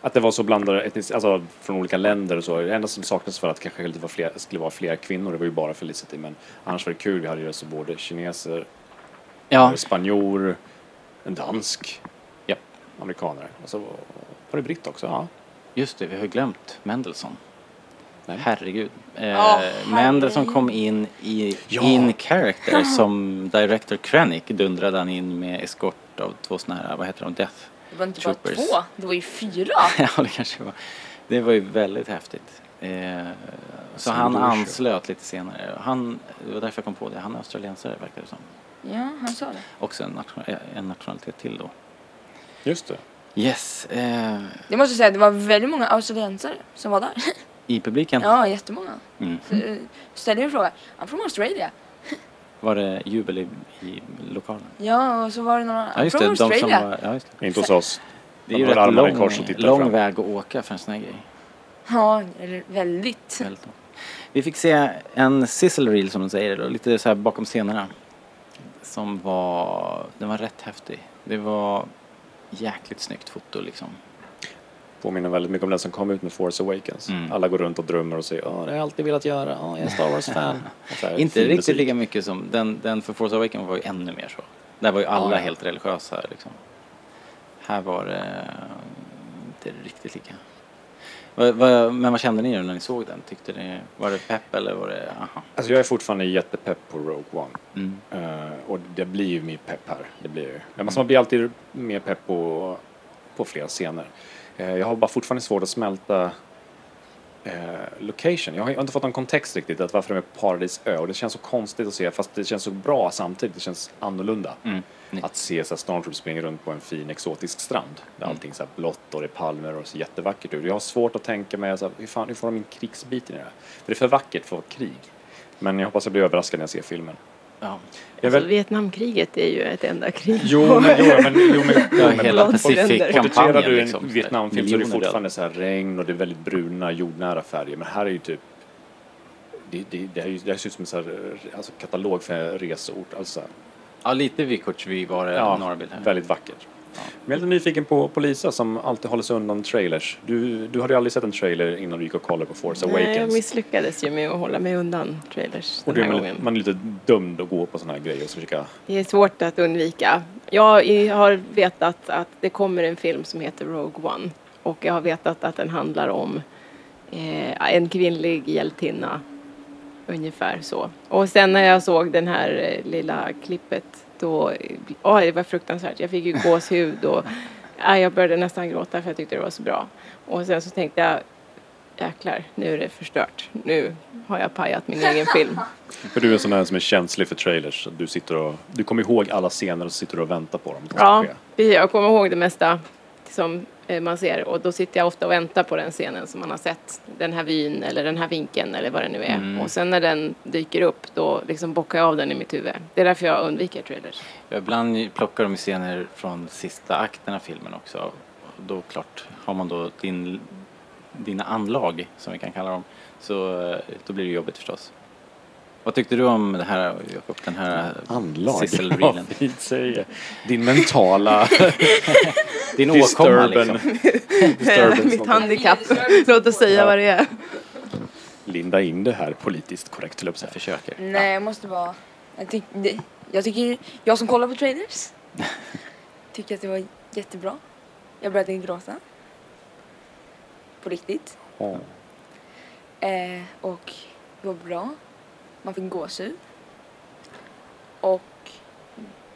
S2: Att det var så blandade etnic, alltså från olika länder och så. Det enda som saknades för att kanske lite var fler, skulle vara fler kvinnor, det var ju bara Felicity. Men annars var det kul, vi hade ju så både kineser,
S1: Ja,
S2: spanjor, en dansk,
S1: Ja.
S2: amerikanare. Och så var, var det britt också. Ja.
S1: just det. Vi har ju glömt Mendelssohn.
S2: Nej.
S1: Herregud. Eh,
S4: Ja,
S1: Mendelssohn
S4: herregud.
S1: kom in i
S2: Ja.
S1: in character som director Krennic dundrade han in med eskort av två såna här, vad heter de, Death
S4: Det var inte bara
S1: Troopers.
S4: två, det var ju fyra. (laughs)
S1: ja, det kanske var. Det var ju väldigt häftigt. Eh, så
S2: Som
S1: han anslöt lite senare. Han, det var därför jag kom på det. Han är australiensare verkar det som.
S4: Ja, han sa det.
S1: Också en, nation, eh, en nationalitet till då.
S2: Just det.
S1: Yes. Eh,
S4: Jag måste säga att det var väldigt många australiensare som var där. (laughs)
S1: I publiken
S4: Ja, jättemånga.
S1: mm.
S4: Så, eh, ställde en fråga. I'm from Australia. (laughs)
S1: var det jubel i, i lokalen.
S4: Ja, och så var det några.
S1: Ja, just
S4: from
S1: det. De som var, ja, just det.
S2: Inte hos oss.
S1: det är ju rätt lång,
S2: kors och tittar
S1: lång
S2: fram.
S1: väg att åka för en sån här grej.
S4: Ja, eller väldigt.
S1: Väldigt. Vi fick se en sizzle reel som de säger, då, lite så här bakom scenerna. Som var, den var rätt häftig. Det var jäkligt snyggt foto liksom.
S2: Påminner väldigt mycket om den som kom ut med Force Awakens.
S1: Mm.
S2: Alla går runt och drömmer och säger Åh, det har jag alltid velat göra. Åh, jag är Star Wars-fan. (laughs)
S1: Inte riktigt
S2: musik.
S1: lika mycket som den, den för Force Awakens var ju ännu mer så. Där var ju alla
S2: Ja,
S1: helt religiösa liksom. Här var det eh, inte riktigt lika. Men vad kände ni när ni såg den? Tyckte ni, var det pepp eller var det, aha?
S2: Alltså jag är fortfarande jättepepp på Rogue One.
S1: Mm.
S2: Eh, och det blir ju mer pepp här. Det blir ju. Men man blir alltid mer pepp på, på flera scener. Eh, jag har bara fortfarande svårt att smälta eh, location. Jag har inte fått någon kontext riktigt att varför de är på Paradisö och det känns så konstigt att se fast det känns så bra samtidigt. Det känns annorlunda.
S1: Mm.
S2: Att se så Stormtroopers springa runt på en fin exotisk strand där
S1: Mm.
S2: allting så här blått och det är palmer och det ser jättevackert ut. Jag har svårt att tänka mig så här, hur, fan, hur får de in krigsbiten i det här? För det är för vackert för krig. Men jag hoppas jag blir överraskad när jag ser filmen.
S1: Ja.
S3: Alltså,
S2: väl...
S3: Vietnamkriget är ju ett enda krig.
S2: Jo, men, jo, men, jo, men, (laughs)
S1: Ja,
S2: men
S1: hela Pacific-kampanjen
S2: du en
S1: liksom.
S2: Vietnamfilm så är det fortfarande så här regn och det är väldigt bruna jordnära färger. Men här är ju typ det, det, det, här, det ser ut som en så här, alltså, katalog för resort. Alltså,
S1: Ja, lite Kurtsby var det
S2: ja,
S1: några bilder.
S2: väldigt vackert. Jag är lite nyfiken på, på Lisa som alltid håller sig undan trailers. Du, du hade ju aldrig sett en trailer innan du gick och kollade på Force
S3: Nej, jag
S2: Awakens.
S3: misslyckades ju med att hålla mig undan trailers
S2: och
S3: den här
S2: man,
S3: gången.
S2: man är lite dömd att gå på sådana här grejer och försöka...
S3: Det är svårt att undvika. Jag har vetat att det kommer en film som heter Rogue One och jag har vetat att den handlar om eh, en kvinnlig hjältinna. Ungefär så. Och sen när jag såg den här eh, lilla klippet då, oh, det var fruktansvärt. Jag fick ju gåshud och ja, jag började nästan gråta för jag tyckte det var så bra. Och sen så tänkte jag, jäklar, nu är det förstört. Nu har jag pajat min egen film. (laughs)
S2: För du är en sån här som är känslig för trailers. Du, sitter och, du kommer ihåg alla scener och sitter och väntar på dem.
S3: Ja, jag kommer ihåg det mesta som man ser och då sitter jag ofta och väntar på den scenen som man har sett. Den här vyn eller den här vinkeln eller vad det nu är.
S1: Mm.
S3: Och sen när den dyker upp då liksom bockar jag av den i mitt huvud. Det är därför jag undviker trailers.
S1: Ibland plockar de scener från sista akten av filmen också. Då klart, har man då din, dina anlag, som vi kan kalla dem, så eh, då blir det jobbigt förstås. Vad tyckte du om det här, Jakob? Den här
S2: Anlag.
S1: sisselreelen? (laughs)
S2: Ja, fint säger. Din mentala (laughs)
S1: Din åkomma liksom. (laughs)
S3: mitt handikapp. Låt oss säga
S2: Ja.
S3: vad det är.
S2: Linda in det här politiskt korrekt, höll jag på
S1: Jag
S2: att säga.
S1: försöker.
S4: Nej, jag måste bara... Jag, tyck, det, jag tycker... Jag som kollar på trailers tycker att det var jättebra. Jag började gråta. På riktigt.
S2: Ja.
S4: Eh, och det var bra. Man fick gåshud. Och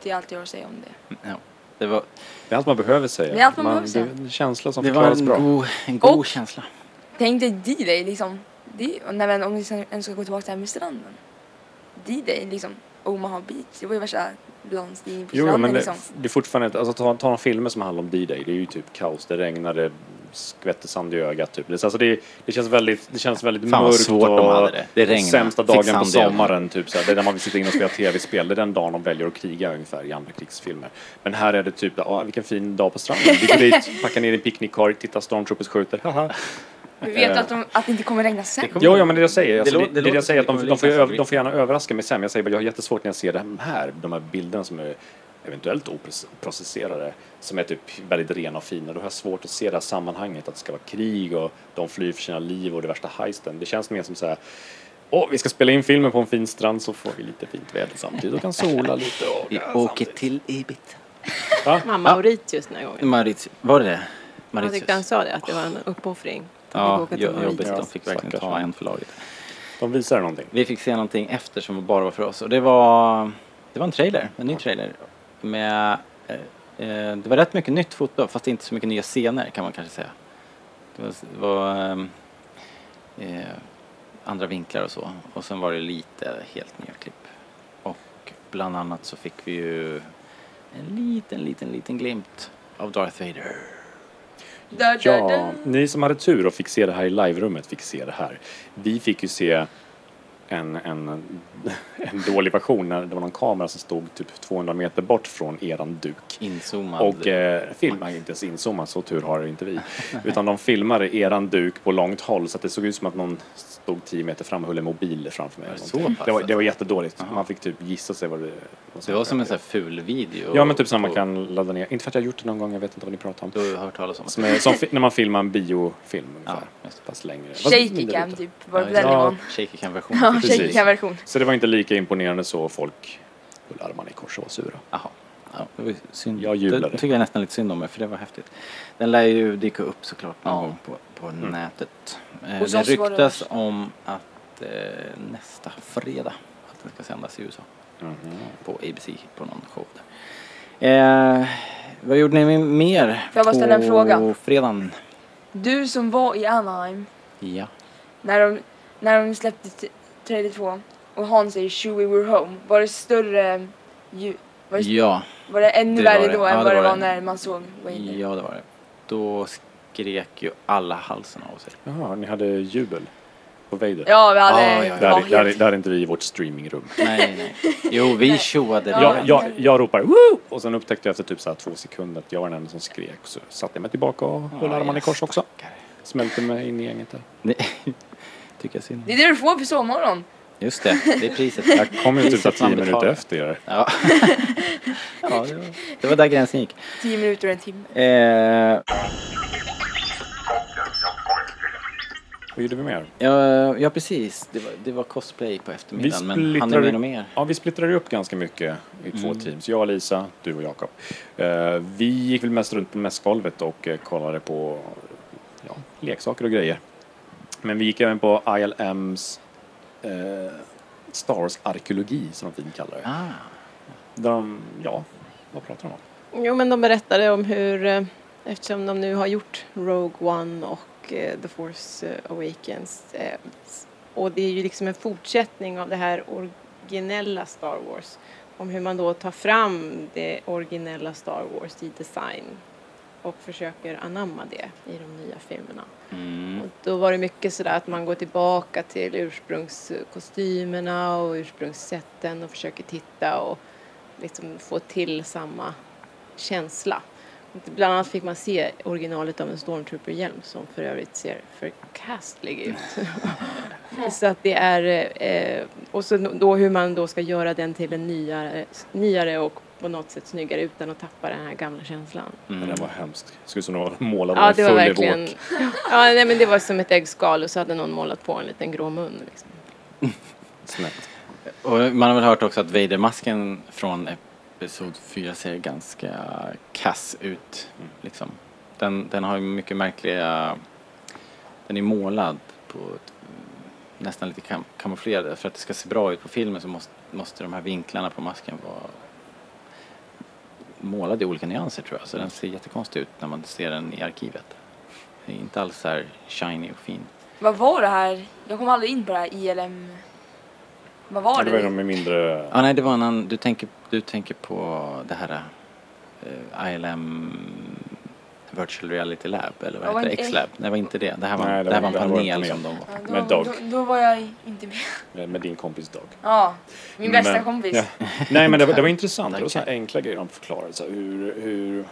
S4: det är allt jag har att säga om det.
S1: Ja, det var,
S2: Det är allt man behöver säga.
S4: Det är allt man behöver säga.
S2: Det är en känsla som
S1: det var
S2: förklaras
S1: en
S2: bra.
S1: god, en god
S4: Och-
S1: känsla.
S4: Tänk dig D-Day liksom. Nej, men om vi sen- ens ska gå tillbaka till det här med stranden. D-Day liksom. Omaha Beach. Det var ju värsta landstigningen på
S2: Jo,
S4: stranden
S2: men det,
S4: liksom.
S2: det är fortfarande, alltså ta, ta en filmer som handlar om D-Day, det är ju typ kaos, det regnar, det skvätter sand i ögat typ. Det, alltså det, det känns väldigt, det känns väldigt
S1: Fan
S2: mörkt
S1: svårt
S2: och
S1: de hade det. Det regnade.
S2: sämsta dagen på sommaren typ såhär, det är när man vill sitta in och spela tv-spel, det är den dagen de väljer att kriga ungefär i andra krigsfilmer. Men här är det typ, ah, vilken fin dag på stranden, vi går dit, packar ner i picknickkorg, tittar stormtroopers skjuter, haha.
S4: Vi vet
S2: Eh.
S4: att, de, att det inte kommer regna sen.
S1: Det kommer-
S2: Jo, ja, men det jag säger, alltså,
S1: Det
S2: det, det,
S1: det
S2: det jag säger, att de,
S1: det
S2: de, får, öv- de får gärna överraska mig sen. Jag säger bara, jag har jättesvårt när jag ser de här, de här bilderna som är eventuellt oprocesserade, som är typ väldigt rena och fina. Då har jag svårt att se det här sammanhanget, att det ska vara krig och de flyr för sina liv och det värsta heisten. Det känns mer som så här, åh, vi ska spela in filmen på en fin strand så får vi lite fint väder samtidigt och kan sola lite. Och,
S1: Vi
S2: ja,
S1: åker
S2: samtidigt.
S1: till Ibiza.
S2: Va?
S3: Mamma Mauritius den här gången.
S1: Mauritius, var det det?
S3: Jag
S1: Mauritius?
S3: tyckte han sa det, att det var en uppoffring. De
S1: Ja, jobbigt. De fick verkligen
S2: Stackars
S1: ta en för laget.
S2: De visar någonting.
S1: Vi fick se någonting efter som bara var för oss och det var, det var en trailer, en ny trailer. Med, det var rätt mycket nytt foto fast inte så mycket nya scener kan man kanske säga. Det var, det var ehm, eh, andra vinklar och så och sen var det lite helt nya klipp. Och bland annat så fick vi ju en liten, liten, liten glimt av Darth Vader.
S2: Ja, ni som hade tur och fick se det här i live-rummet fick se det här. Vi fick ju se en, en, (laughs) en dålig version när det var någon kamera som stod typ 200 meter bort från eran duk.
S1: Inzoomad.
S2: Och eh, filmade inte ens inzoomat, så tur har inte vi. (laughs) Utan de filmade eran duk på långt håll så att det såg ut som att någon stod 10 meter fram och höll en mobil framför mig.
S1: Var så pass
S2: det, var, det
S1: alltså?
S2: var jättedåligt.
S1: Jaha.
S2: Man fick typ gissa sig vad det
S1: det var som en sån här ful video.
S2: Ja men typ som man kan ladda ner. Inte för att jag har gjort det någon gång, jag vet inte vad ni pratar om.
S1: Du har hört talas om det.
S2: Som, är, som när man filmar en biofilm
S1: Ja,
S2: ungefär.
S1: det.
S2: Fast längre.
S4: Shaky cam typ. Var det
S1: Ja,
S4: den
S2: ja.
S4: nivån?
S1: Shaky cam version.
S4: Ja, Cam version.
S2: Så det var inte lika imponerande så folk höll armarna i kors och var sura.
S1: Jaha. Ja, det var synd.
S2: Jag jublade.
S1: Det tycker jag nästan lite synd om mig för det var häftigt. Den lär ju dyka upp såklart någon
S4: Ja.
S1: gång på, på
S2: Mm.
S1: nätet. Eh, det
S4: det
S1: ryktas
S4: värst.
S1: om att eh, nästa fredag att den ska sändas i USA
S2: Mhm.
S1: på ABC på någon show där. Eh, vad gjorde ni mer
S4: Får jag bara ställa en
S1: på
S4: fråga?
S1: fredagen?
S4: Du som var i Anaheim
S1: Ja.
S4: när de, när de släppte t- trailer 2 och Han säger Chewie we're home. Var det större ljud? Var det,
S1: Ja,
S4: var det ännu
S1: det
S4: värre
S1: det.
S4: då
S1: Ja,
S4: än vad det
S1: var
S4: när man såg Vader?
S1: ja det var det. Då skrek ju alla halsen av sig.
S2: Jaha, ni hade jubel på Vader?
S4: Ja, vi hade...
S1: Ja, ja, ja.
S2: Hade,
S4: helt-
S2: det hade inte vi i vårt streamingrum.
S1: Nej, nej. Jo, vi tjoade
S4: Ja.
S2: Jag, jag, ropar Woo! och sen upptäckte jag efter typ så här två sekunder att jag var den enda som skrek. Så satte jag mig tillbaka och höll
S1: Ja,
S2: armarna i kors också. Smälte mig in i gänget där.
S1: Jag synd
S4: Det är det du får för sovmorgon.
S1: Just det, det är priset.
S2: Jag kom ju typ tio minuter
S1: betalar.
S2: efter er.
S1: Ja, (laughs) ja det, var, det var där gränsen gick.
S4: Tio minuter och en timme.
S1: Eh,
S2: Vad gjorde vi mer?
S1: ja, ja, precis. Det var, det var cosplay på eftermiddagen. Men hann det med något mer?
S2: Ja, vi splittrade upp ganska mycket i två
S1: Mm.
S2: teams. Jag och Lisa, du och Jakob. Eh, vi gick väl mest runt på mässgolvet och eh, kollade på ja, leksaker och grejer. Men vi gick även på ILMs eh, Star Wars arkeologi som de fint kallar det.
S1: Ah,
S2: Där de, ja, vad pratar de om?
S3: Jo, men de berättade om hur, eh, eftersom de nu har gjort Rogue One och eh, The Force eh, Awakens, eh, och det är ju liksom en fortsättning av det här originella Star Wars, om hur man då tar fram det originella Star Wars i design och försöker anamma det i de nya filmerna.
S1: mm.
S3: Och då var det mycket sådär att man går tillbaka till ursprungskostymerna och ursprungssätten och försöker titta och liksom få till samma känsla. Bland annat fick man se originalet av en stormtrooper-hjälm som för övrigt ser förkastlig ut. (laughs) så att det är, eh, och så då hur man då ska göra den till en nyare, nyare och på något sätt snyggare utan att tappa den här gamla känslan.
S1: Mm.
S2: Det där var hemskt. Såg ut som någon målade
S3: Ja,
S2: i
S3: det var
S2: full
S3: verkligen... (laughs) Ja, nej, men det var som ett äggskal och så hade någon målat på en liten grå mun. Liksom. (laughs)
S1: Och man har väl hört också att Vader-masken från Episod 4 ser ganska kass ut. Liksom. Den, den har ju mycket märkliga... Den är målad på ett, nästan lite kam, kamouflerad. För att det ska se bra ut på filmen så måste, måste de här vinklarna på masken vara målade i olika nyanser tror jag. Så den ser jättekonstig ut när man ser den i arkivet. Det är inte alls så här shiny och fin.
S4: Vad var det här? Jag kom aldrig in på det här ILM. Vad var det?
S2: det var de med mindre...
S1: Ja, nej, det var en annan. Du tänker, du tänker på det här eh, ILM Virtual Reality Lab, eller vad heter det?
S4: var inte-
S1: X-Lab? Nej, det var inte det. Det här var,
S2: Nej, det
S1: det här
S2: var-
S1: en
S2: det här var en
S1: panel som de var.
S4: Ja, då,
S2: Med Doug.
S4: Då, då var jag inte med.
S2: Med, med din kompis Doug.
S4: Ja, min bästa
S2: Men-
S4: kompis.
S2: Ja. Nej men det var, det var intressant. Det var så här enkla grejer de förklarade. Så här, hur, hur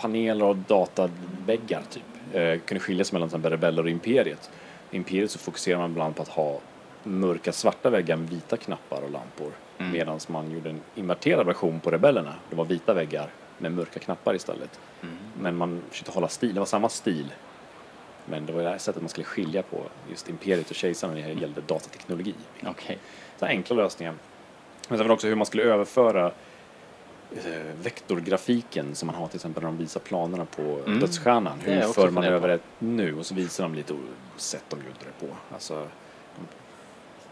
S2: paneler och dataväggar typ eh, kunde skilja sig mellan till rebeller och imperiet. I imperiet så fokuserar man ibland på att ha mörka svarta väggar med vita knappar och lampor.
S1: Mm.
S2: Medan man gjorde en inverterad version på rebellerna. Det var vita väggar med mörka knappar istället.
S1: Mm.
S2: Men man försökte hålla stil, det var samma stil. Men det var det här sättet man skulle skilja på just imperiet och kejsaren när det gällde datateknologi.
S1: Okej.
S2: Så enkla lösningar. Men sen också hur man skulle överföra eh, vektorgrafiken som man har till exempel när de visar planerna på
S1: Mm.
S2: dödsstjärnan.
S1: Det
S2: Hur för man över det nu? Och så visar de lite sätt de gjorde det på. Alltså, de,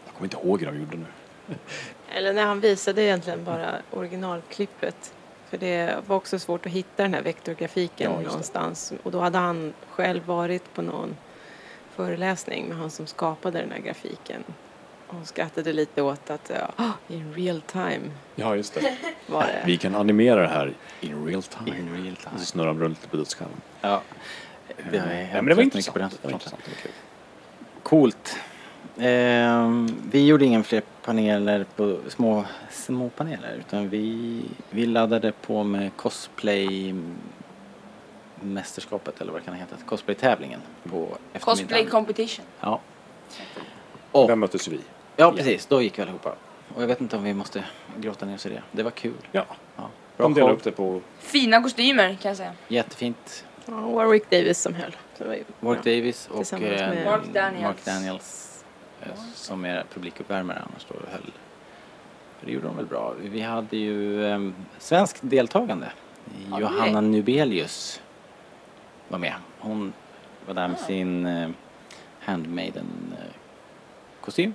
S2: jag kommer inte ihåg hur de gjorde nu.
S3: Eller när han visade egentligen bara originalklippet. För det var också svårt att hitta den här vektorgrafiken
S2: Ja,
S3: någonstans. Och då hade han själv varit på någon föreläsning med han som skapade den här grafiken. Och skrattade lite åt att ja, in real time
S2: Ja, just det. (laughs)
S3: var det.
S2: Vi kan animera det här in real time.
S1: In real
S2: Och så
S1: time.
S2: snurrar de runt lite på dödsstjärnan.
S1: Ja. Det
S2: Ja,
S1: hänt
S2: men det var intressant.
S1: på den
S2: Det var
S1: fronten.
S2: intressant. Det var kul.
S1: Coolt. Ehm, vi gjorde inga fler paneler på små, små paneler utan vi, vi laddade på med cosplay mästerskapet eller vad det kan heta, cosplay-tävlingen på
S4: Cosplay
S1: eftermiddagen.
S4: competition.
S1: Ja.
S2: Och där möttes vi.
S1: ja, precis. Då gick vi allihopa. Och jag vet inte om vi måste gråta ner oss i det. Det var kul.
S2: Ja,
S1: Ja. Bra
S2: de delade upp det på...
S4: Fina kostymer kan jag säga.
S1: Jättefint.
S3: Ja, Warwick Davis som höll. Så det var ju,
S1: Warwick
S3: ja.
S1: Davis och
S3: Tillsammans
S1: eh,
S3: med-
S4: Mark Daniels.
S1: Mark Daniels som är publikuppvärmare annars då höll. För det gjorde de väl bra. Vi hade ju eh, svenskt deltagande.
S4: Ja,
S1: Johanna
S4: det.
S1: Nubelius var med. Hon var där med
S4: Ah.
S1: sin eh, handmaiden eh, kostym.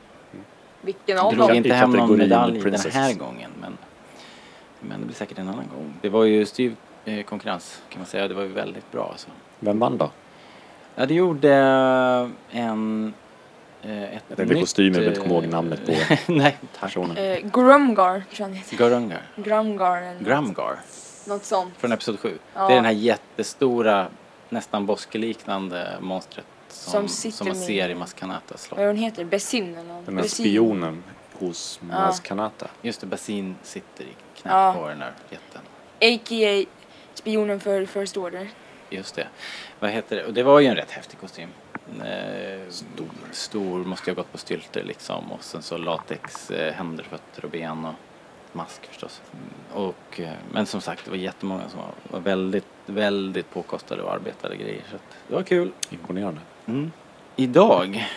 S4: Vilken av
S1: Drog
S4: dem?
S1: inte
S2: I
S1: hem någon medalj den här gången men, men det blir säkert en annan gång. Det var ju styv eh, konkurrens kan man säga. Det var ju väldigt bra alltså.
S2: Vem vann då?
S1: Ja, det gjorde en... Eh, ett
S2: Jag tänkte
S1: nytt,
S2: kostymen, jag vill inte komma ihåg
S1: eh,
S2: namnet på (laughs)
S1: Nej, tack.
S2: personen.
S4: Eh, Grumgar tror jag han heter.
S1: Gurungar.
S4: Grumgar eller något- sånt.
S1: från Episod 7.
S4: Ja.
S1: Det är den här jättestora, nästan boskeliknande monstret som,
S4: Som
S1: som, man
S4: med-
S1: ser i Maskanata slott.
S4: Vad är hon heter? Besin eller något?
S2: Den här
S4: Besin.
S2: spionen hos
S4: Ja.
S2: Maz Kanata.
S1: Just det, Basin sitter i knät
S4: Ja.
S1: på den där jätten.
S4: A.k.a. spionen för First Order.
S1: Just det. Vad heter det? Och det var ju en rätt häftig kostym. Eh, stor. stor, måste ju ha gått på stylter liksom. Och sen så latex, eh, händer, fötter och ben och mask förstås. Och, eh, men som sagt, det var jättemånga som var, var väldigt, väldigt påkostade och arbetade grejer. Så att det var kul.
S2: Imponerande.
S1: Mm. Idag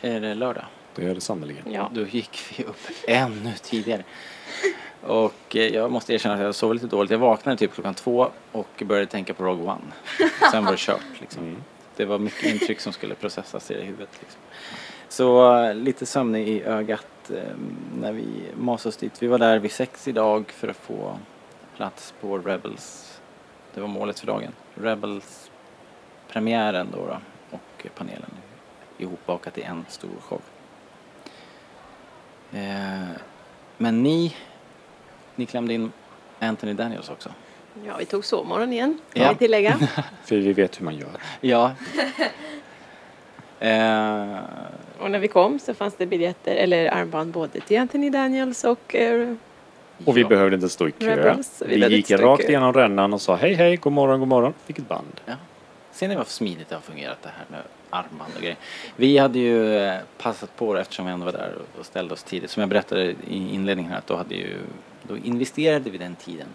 S1: är det lördag.
S2: Det är det sannerligen.
S3: Ja.
S1: Då gick vi upp ännu tidigare. Och eh, jag måste erkänna att jag sov lite dåligt. Jag vaknade typ klockan två och började tänka på Rogue One. Sen var det kört liksom.
S2: Mm.
S1: Det var mycket intryck som skulle processas i huvudet. Liksom. Så lite sömn i ögat ehm, när vi masade oss dit. Vi var där vid sex idag för att få plats på Rebels. Det var målet för dagen. Rebels premiären då, då och panelen ihopbakat i en stor show. Ehm, men ni, ni klämde in Anthony Daniels också
S3: ja, vi tog sovmorgon igen, kan
S1: Ja.
S3: vi tillägga. (laughs)
S2: För vi vet hur man gör.
S1: Ja. (laughs) eh,
S3: Och när vi kom så fanns det biljetter, eller armband både till Anthony Daniels och eh,
S2: Och vi
S1: ja.
S2: behövde inte stå i kö.
S3: Rebels. Vi
S2: Vi, gick rakt
S3: kö.
S2: igenom rännan och sa hej hej, god morgon, god morgon. Fick ett band.
S1: Ja. Ser ni vad smidigt det har fungerat det här med armband och grejer. Vi hade ju eh, passat på det eftersom vi ändå var där och- ställde oss tidigt. Som jag berättade i inledningen här att då hade ju, då investerade vi den tiden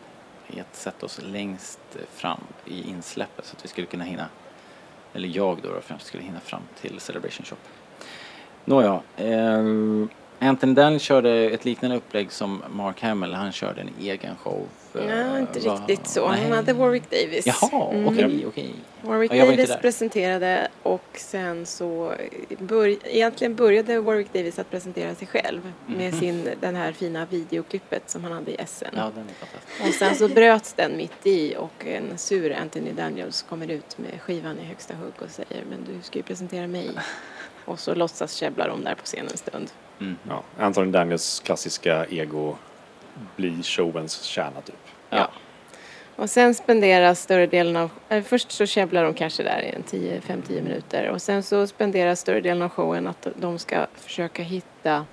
S1: att sätta oss längst fram i insläppet så att vi skulle kunna hinna, eller jag då, då främst skulle hinna fram till Celebration Shop. Nåja, eh, Anthony Daniels körde ett liknande upplägg som Mark Hamill. Han körde en egen show.
S3: Ja, inte
S1: va-
S3: riktigt så. Han
S1: Nej.
S3: hade Warwick Davis.
S1: Jaha,
S3: Mm.
S1: okej, okej.
S3: Warwick
S1: Ja, var
S3: Davis presenterade och sen så bör, egentligen började Warwick Davis att presentera sig själv med sin, den här fina videoklippet som han hade i SN.
S1: Mhm. Ja, den är fantastisk.
S3: Och sen så bröts den mitt i och en sur Anthony Daniels kommer ut med skivan i högsta hugg och säger men du ska ju presentera mig. Och så låtsas käbbla de där på scenen en stund.
S1: Mm.
S2: Ja, Anthony Daniels klassiska ego blir showens kärna typ.
S1: Ja.
S3: Och sen spenderas större delen av... Äh, först så käbblar de kanske där i en 10, 5-10 minuter. Och sen så spenderas större delen av showen att de ska försöka hitta...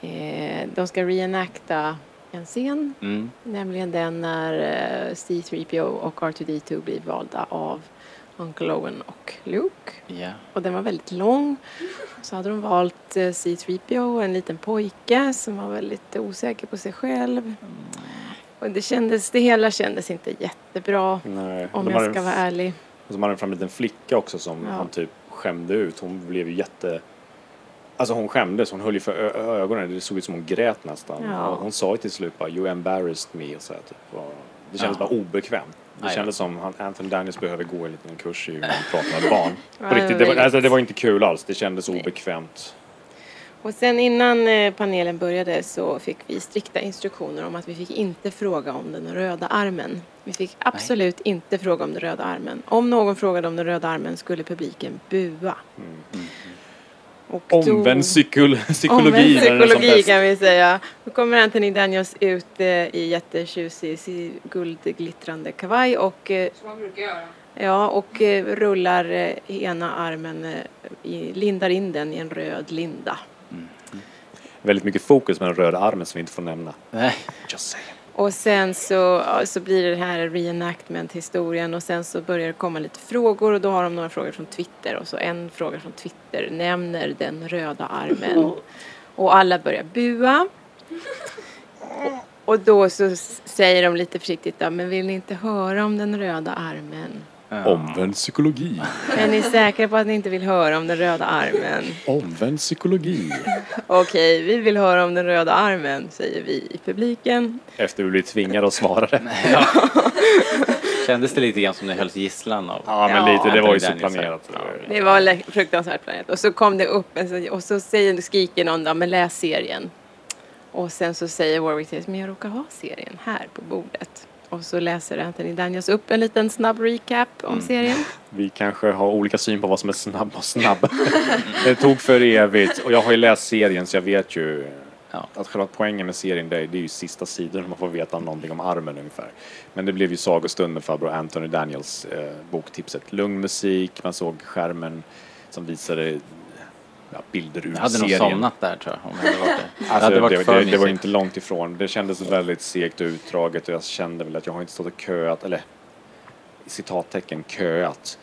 S3: Eh, de ska reenacta en scen.
S1: Mm.
S3: Nämligen den när eh, C3PO och R2D2 blir valda av Uncle Owen och Luke.
S1: Ja.
S3: Och den var väldigt lång. Så hade de valt eh, C3PO, en liten pojke som var väldigt osäker på sig själv. Och det, kändes, det hela kändes inte jättebra
S2: Nej.
S3: om
S2: de
S3: jag ska vara ärlig.
S2: Och så hade de fram en liten flicka också som
S3: Ja.
S2: han typ skämde ut. Hon blev ju jätte... Alltså hon skämdes, hon höll ju för ögonen. Det såg ut som hon grät nästan.
S3: Ja.
S2: Hon sa ju till slut bara You embarrassed me och så här, typ. Och det kändes
S1: Ja.
S2: bara obekvämt. Det
S1: ja.
S2: kändes som han, Anthony Daniels behöver gå en liten kurs i hur man pratar med (laughs) barn. På
S3: det
S2: riktigt,
S3: var
S2: det var, alltså, det var inte kul alls. Det kändes
S3: Nej.
S2: obekvämt.
S3: Och sen innan eh, panelen började så fick vi strikta instruktioner om att vi fick inte fråga om den röda armen. Vi fick absolut inte fråga om den röda armen. Om någon frågade om den röda armen skulle publiken bua. Och då-
S2: Mm. Omvänd psykol psykologi.
S3: Omvänd psykologi kan vi säga. Då kommer Anthony Daniels ut eh, i jättetjusig si- guldglittrande kavaj och, eh,
S4: Som man brukar göra.
S3: ja, och eh, rullar eh, ena armen, eh, i, lindar in den i en röd linda.
S2: Väldigt mycket fokus med den röda armen som vi inte får nämna.
S1: Nej.
S2: Just saying.
S3: Och sen så, så blir det här reenactment-historien och sen så börjar det komma lite frågor och då har de några frågor från Twitter och så en fråga från Twitter nämner den röda armen och alla börjar bua. Och, och då så säger de lite försiktigt men vill ni inte höra om den röda armen?
S2: Omvänd psykologi.
S3: Är ni säkra på att ni inte vill höra om den röda armen?
S2: Omvänd psykologi.
S3: Okej, vi vill höra om den röda armen, säger vi i publiken.
S2: Efter vi blir tvingade att svara det.
S1: Kändes det lite grann som det hölls gisslan av?
S2: Ja, men
S3: Ja.
S2: lite. Det var ju så planerat.
S1: Ja.
S3: Det var fruktansvärt planerat. Och så kom det upp en och så säger, skriker någon då, men läs serien. Och sen så säger Warwick Davis, men jag råkar ha serien här på bordet. Och så läser Anthony Daniels upp en liten snabb recap om serien. (laughs)
S2: Vi kanske har olika syn på vad som är snabb och snabb. (laughs) det tog för evigt och jag har ju läst serien så jag vet ju
S1: Ja.
S2: att själva poängen med serien det är, det är ju sista sidan man får veta någonting om armen ungefär. Men det blev ju sagostund med farbror Anthony Daniels eh, boktipset. Lugn musik, man såg skärmen som visade ja, bilder ur
S1: Jag hade nog
S2: serien.
S1: somnat där tror jag. Om jag hade varit det
S2: Alltså,
S1: hade
S2: det,
S1: varit
S2: det, det, var inte långt ifrån. Det kändes väldigt segt och utdraget och jag kände väl att jag har inte stått och köat, eller citattecken köat,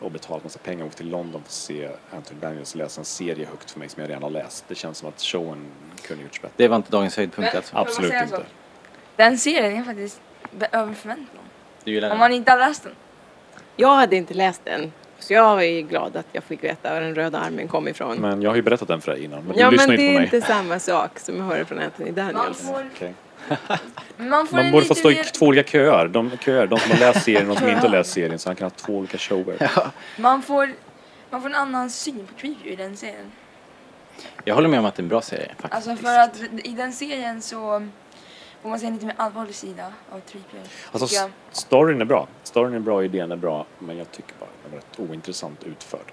S2: och betalat massa pengar och åkt till London för att se Anthony Daniels läsa en serie högt för mig som jag redan har läst. Det känns som att showen kunde gjorts bättre.
S1: Det var inte dagens höjdpunkt
S4: Men-
S1: alltså.
S2: Absolut inte.
S4: så? Den serien är faktiskt över förväntan. Om man inte har läst den.
S3: Jag hade inte läst den. Så jag var ju glad att jag fick veta var den röda armen kom ifrån.
S2: Men jag har ju berättat den för dig innan, men
S3: ja
S2: du
S3: men det är inte samma sak som jag hörde från Anthony
S4: Man
S3: Daniels.
S4: får,
S2: Okej.
S4: man får
S2: Man borde få
S4: lite
S2: stå i
S4: mer,
S2: två olika köer. De, köer. de som har läst serien och de som inte har läst serien. Så han kan ha två olika shower.
S4: man får, man får en annan syn på Treeview i den serien.
S1: Jag håller med om att det är en bra serie faktiskt.
S4: Alltså för att i den serien så får man se en lite mer allvarlig sida av Treeview.
S2: Alltså, storyn är bra. Storyn är bra, idén är bra. Men jag tycker bara är rätt ointressant utförd.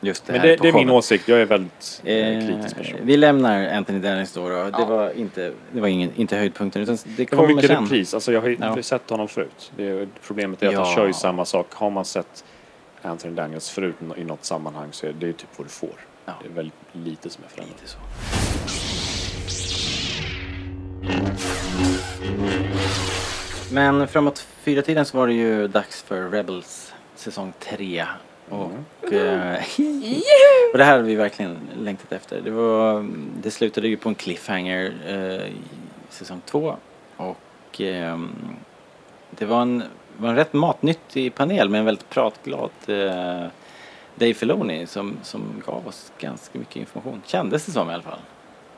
S1: Just det
S2: Men
S1: här
S2: det, det är min åsikt. Jag är väldigt eh,
S1: Eh,
S2: kritisk person.
S1: vi lämnar Anthony Daniels då. då. Det
S4: Ja.
S1: var inte, det var ingen, inte höjdpunkten utan det
S2: Det var
S1: kommer
S2: mycket
S1: sen.
S2: repris. Alltså jag har ju
S1: Ja.
S2: sett honom förut. Det är, problemet är att
S1: Ja.
S2: han kör ju samma sak. Har man sett Anthony Daniels förut i något sammanhang så är det ju typ vad du får.
S1: Ja.
S2: Det är väldigt lite som är förändrat.
S1: Lite så. Men framåt fyra tiden så var det ju dags för Rebels säsong 3. Och, eh, och det här har vi verkligen längtat efter. Det, var, det slutade ju på en cliffhanger eh, i säsong 2. Och ehm, det var en, var en rätt matnyttig panel med en väldigt pratglad eh, Dave Filoni som, som gav oss ganska mycket information. Kändes det som i alla fall.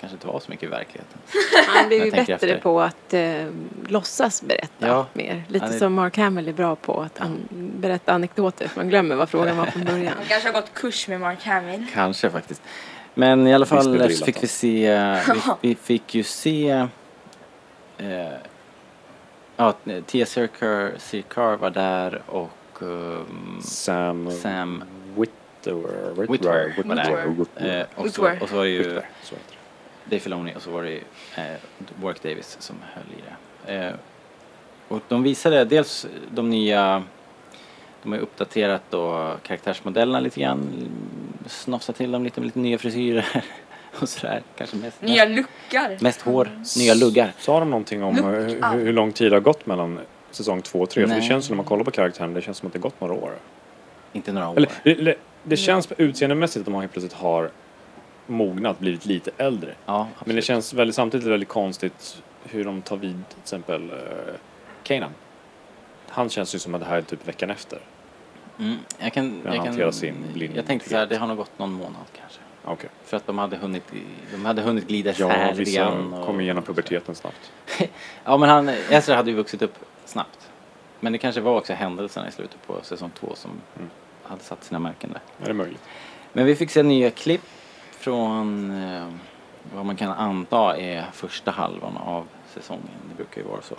S1: Kanske inte var så mycket i verkligheten. (laughs)
S3: Han blir ju bättre
S1: efter.
S3: på att eh, låtsas berätta
S1: Ja.
S3: mer. Lite
S1: Han är-
S3: som Mark Hamill är bra på att an- berätta anekdoter. Man glömmer vad frågan var från (laughs) början.
S4: Man kanske har gått kurs med Mark Hamill.
S1: Kanske faktiskt. Men i alla fall så fick vi se, (laughs) vi, vi fick ju se eh, ja, Tia Sirkar, Sirkar var där och um,
S2: Sam,
S1: Sam
S2: Witwer.
S1: Witwer var där.
S2: Witwer.
S1: Eh, och, så, och så var det ju
S2: det.
S1: Dave Filoni och så var det eh, Warwick Davis som höll i det. Eh, och de visade dels de nya, de har ju uppdaterat då karaktärsmodellerna lite grann, snofsat till dem lite med lite nya frisyrer (laughs) och sådär. Kanske mest,
S4: Nya luckar.
S1: mest hår, nya luggar.
S2: Sa de någonting om hur, hur lång tid det har gått mellan säsong två och tre? För det känns som när man kollar på karaktären, det känns som att det har gått några år.
S1: Inte några år.
S2: Eller, det, det, det känns utseendemässigt att de har helt plötsligt har mognat, blivit lite äldre.
S1: Ja,
S2: Men det känns väldigt, samtidigt väldigt konstigt hur de tar vid till exempel uh, Kanan. Han känns ju som att det här är typ veckan efter.
S1: Mm, jag kan, jag, kan,
S2: sin blindhet.
S1: jag tänkte så här, det har nog gått någon månad kanske.
S2: Okej.
S1: För att de hade hunnit, de hade hunnit glida
S2: Ja,
S1: isär lite
S2: vissa
S1: grann. och-
S2: kommer igenom puberteten snabbt. (laughs)
S1: Ja men han, Ezra hade ju vuxit upp snabbt. Men det kanske var också händelserna i slutet på säsong två som
S2: Mm.
S1: hade satt sina märken där.
S2: Är det möjligt?
S1: Men vi fick se nya klipp från eh, vad man kan anta är första halvan av säsongen. Det brukar ju vara så.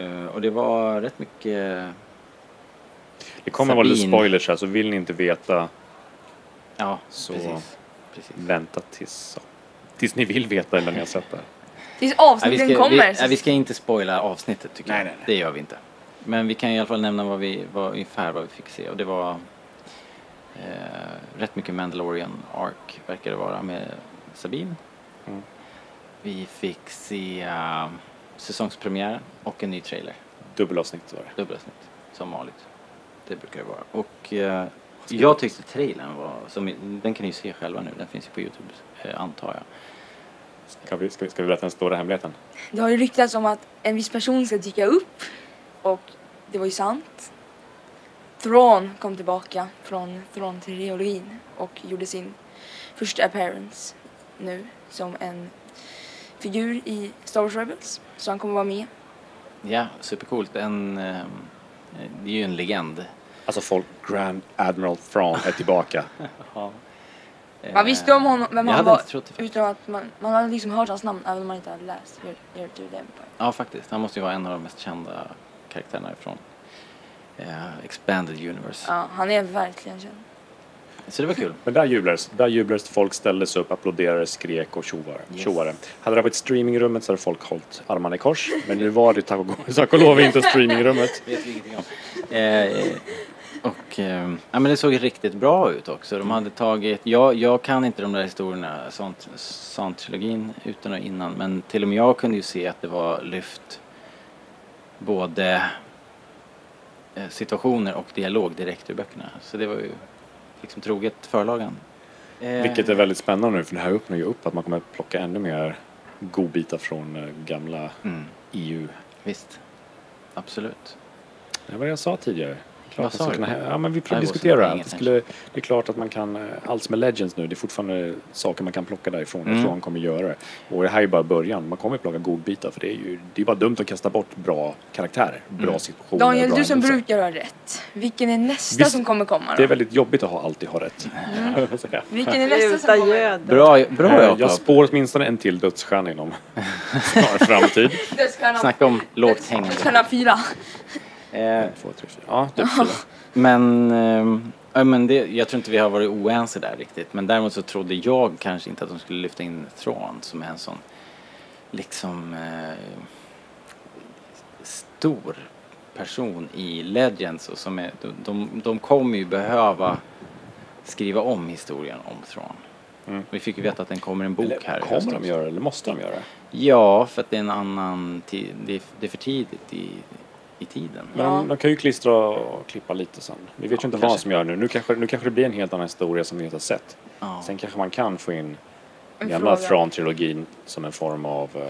S1: Eh, och det var rätt mycket,
S2: Det kommer vara lite
S1: Sabine.
S2: spoilers här, så vill ni inte veta,
S1: ja
S2: Så-
S1: precis. precis.
S2: vänta tills, tills ni vill veta eller ni har sett det.
S4: Tills
S1: Nej, vi,
S4: avsnitten
S1: ska, vi,
S4: kommer.
S1: nej, vi ska inte spoila avsnittet tycker
S2: Nej,
S1: jag.
S2: nej, nej.
S1: Det gör vi inte. Men vi kan i alla fall nämna vad vi, vad, ungefär vad vi fick se. Och det var eh, rätt mycket Mandalorian Ark verkar det vara med Sabine.
S2: Mm.
S1: Vi fick se uh, säsongspremiären och en ny trailer.
S2: Dubbelavsnitt var det.
S1: Dubbelavsnitt, som vanligt. Det brukar det vara. Och eh, jag tyckte trailern var, som, den kan ni ju se själva nu, den finns ju på Youtube eh, antar jag.
S2: Ska vi, ska vi, ska vi berätta den stora hemligheten?
S4: Det har ju ryktats om att en viss person ska dyka upp och det var ju sant. Thrawn kom tillbaka från Thrawn-trilogin och gjorde sin första appearance nu som en figur i Star Wars Rebels. Så han kommer vara med.
S1: Ja, supercoolt. En, eh, det är ju en legend.
S2: Alltså folk, Grand Admiral Thrawn är tillbaka. (laughs)
S1: Ja.
S4: Man visste om honom, vem
S1: jag
S4: han
S1: hade
S4: var
S1: inte trott det faktiskt.
S4: utan att man, man hade liksom hört hans namn även om man inte hade läst Heir to the Empire.
S1: Ja, faktiskt. Han måste ju vara en av de mest kända karaktärerna ifrån eh, Expanded Universe.
S4: Ja, han är verkligen känd.
S1: Så det var kul. (laughs)
S2: Men där jublades, där jublades folk ställde sig upp, applåderade, skrek och tjoade.
S1: Yes.
S2: tjoade. Hade det varit streamingrummet så hade folk hållit armarna i kors. Men nu var det tack och, tack och lov inte streamingrummet. (laughs)
S1: vet vi ingenting om. Eh, och eh, ja, men det såg riktigt bra ut också. De hade tagit, jag, jag kan inte de där historierna, sånt, sånt trilogin utan och innan. Men till och med jag kunde ju se att det var lyft både situationer och dialog direkt ur böckerna. Så det var ju liksom troget förlagen. Eh,
S2: Vilket är väldigt spännande nu för det här öppnar ju upp att man kommer plocka ännu mer godbitar från eh, gamla
S1: Mm,
S2: EU.
S1: visst. Absolut.
S2: Det var det jag sa tidigare. Klart
S1: Vad
S2: att
S1: sa du?
S2: sakerna här- Ja, men vi
S1: I was
S2: diskuterar det här. Det, skulle, det är klart att man kan, eh, allt som är Legends nu, det är fortfarande saker man kan plocka därifrån.
S1: Mm.
S2: Jag tror han kommer göra det. Och det här är bara början. Man kommer plocka godbitar för det är ju det är bara dumt att kasta bort bra karaktärer, bra
S1: Mm.
S2: situationer,
S4: Daniel,
S2: bra
S4: du som brukar ha rätt. Vilken är nästa
S2: Visst,
S4: som kommer komma
S2: Det är
S4: då?
S2: väldigt jobbigt att ha, alltid ha rätt. (laughs) Säga.
S4: Vilken är nästa som kommer?
S1: Bra, bra
S2: Eh,
S1: Jakob.
S2: Jag spår åtminstone en till dödsstjärna inom snar (laughs) framtid.
S1: Snacka om lågt hängande.
S4: Dödsstjärna fyra.
S1: Eh,
S2: En, två, tre, fyra. Ja, typ fyra.
S1: Men, ja, men det, jag tror inte vi har varit oense där riktigt. Men däremot så trodde jag kanske inte att de skulle lyfta in Thrawn som är en sån liksom eh, stor person i Legends och som är, de, de, de kommer ju behöva skriva om historien om Thrawn.
S2: Mm.
S1: Vi fick ju veta att den kommer en bok
S2: Eller
S1: här
S2: kommer de göra det, eller måste de göra det?
S1: Ja, för att det är en annan tid, det är för tidigt i, i tiden.
S2: Men
S4: Ja.
S2: de, kan ju klistra och klippa lite sen. Vi vet ju
S1: Ja,
S2: inte vad
S1: kanske.
S2: som gör nu. Nu kanske, nu kanske det blir en helt annan historia som vi inte har sett.
S1: Ja.
S2: Sen kanske man kan få in
S4: En
S2: gamla. Thrawn-trilogin som en form av uh,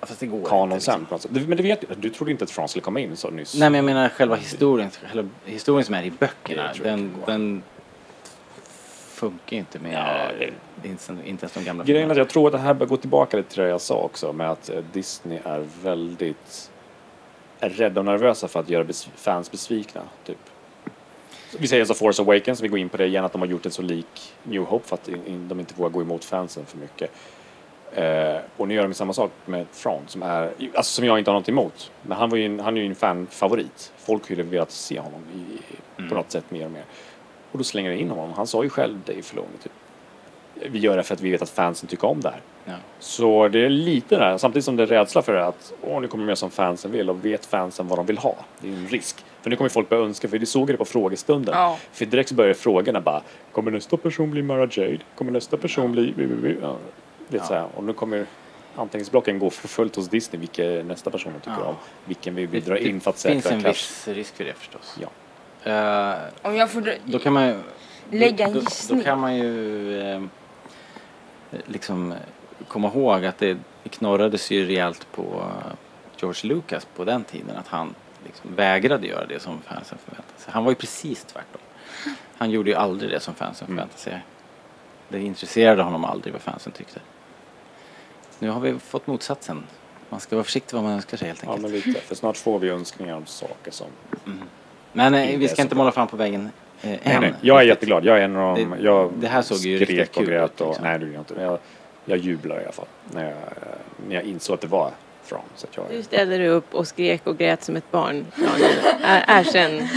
S1: Fast det går inte,
S2: kanon
S1: liksom.
S2: sen. Du- Men du vet ju, du trodde inte att Thrawn skulle komma in så nyss.
S1: Nej men jag menar själva historien, själva historien som är i böckerna,
S2: Det
S1: den,
S2: inte
S1: den funkar ju inte med
S2: Ja, det-
S1: inte, inte ens de gamla
S2: Grejen är att jag tror att det här bör gå tillbaka lite till det jag sa också med att eh, Disney är väldigt är rädda och nervösa för att göra bes- fans besvikna. Typ. Vi säger så Force Awakens, vi går in på det igen, att de har gjort det så lik New Hope för att de inte vågar gå emot fansen för mycket. Eh, och nu gör de samma sak med Thrawn som är, alltså som jag inte har något emot. Men han var ju en, han är ju en fanfavorit. Folk har ju velat se honom i,
S1: Mm.
S2: på något sätt mer och mer. Och då slänger jag in honom. Han sa ju själv Dave Filoni typ. Vi gör det för att vi vet att fansen tycker om det här.
S1: Ja.
S2: Så det är lite där, samtidigt som det är rädsla för det att åh, nu kommer mer som fansen vill och vet fansen vad de vill ha. Det är en risk. För nu kommer folk börja önska, för vi såg det på frågestunden.
S4: Ja.
S2: För direkt så börjar frågorna bara, kommer nästa person bli Mara Jade? Kommer nästa person bli... bli? Ja, lite
S1: Ja.
S2: så här. Och nu kommer anteckningsblocken gå för fullt hos Disney, vilken nästa person de tycker
S1: Ja.
S2: om. Vilken vi vill
S1: Det-
S2: dra
S1: det
S2: in för att
S1: finns
S2: säkra
S1: en
S2: cash.
S1: viss risk för det förstås.
S2: Ja.
S1: Eh,
S4: Om jag får
S1: då kan man ju...
S4: Lägga en
S1: då,
S4: gissning.
S1: Då kan man ju eh, liksom eh, komma ihåg att det, knorrades ju rejält på eh, George Lucas på den tiden att han liksom vägrade göra det som fansen förväntade sig. Han var ju precis tvärtom. Han gjorde ju aldrig det som fansen
S2: Mm.
S1: förväntade sig. Det intresserade honom aldrig vad fansen tyckte. Nu har vi fått motsatsen. Man ska vara försiktig vad man önskar sig helt
S2: Ja,
S1: enkelt.
S2: men lite. För snart får vi önskningar om saker som...
S1: Men eh,
S2: Inte
S1: vi ska inte måla fram på väggen eh,
S2: Nej,
S1: än.
S2: nej. Jag är jätteglad. Jag är en av dem.
S1: Det-
S2: jag
S1: det här såg ju
S2: skrek
S1: riktigt
S2: och
S1: kul
S2: grät
S1: ut,
S2: och...
S1: liksom.
S2: Nej, det gjorde jag inte. Jag, jag jublar i alla fall. När jag, när jag insåg att det var Thrawn. Så att jag,
S3: Du ställde dig upp och skrek och grät som ett barn. Erkänn.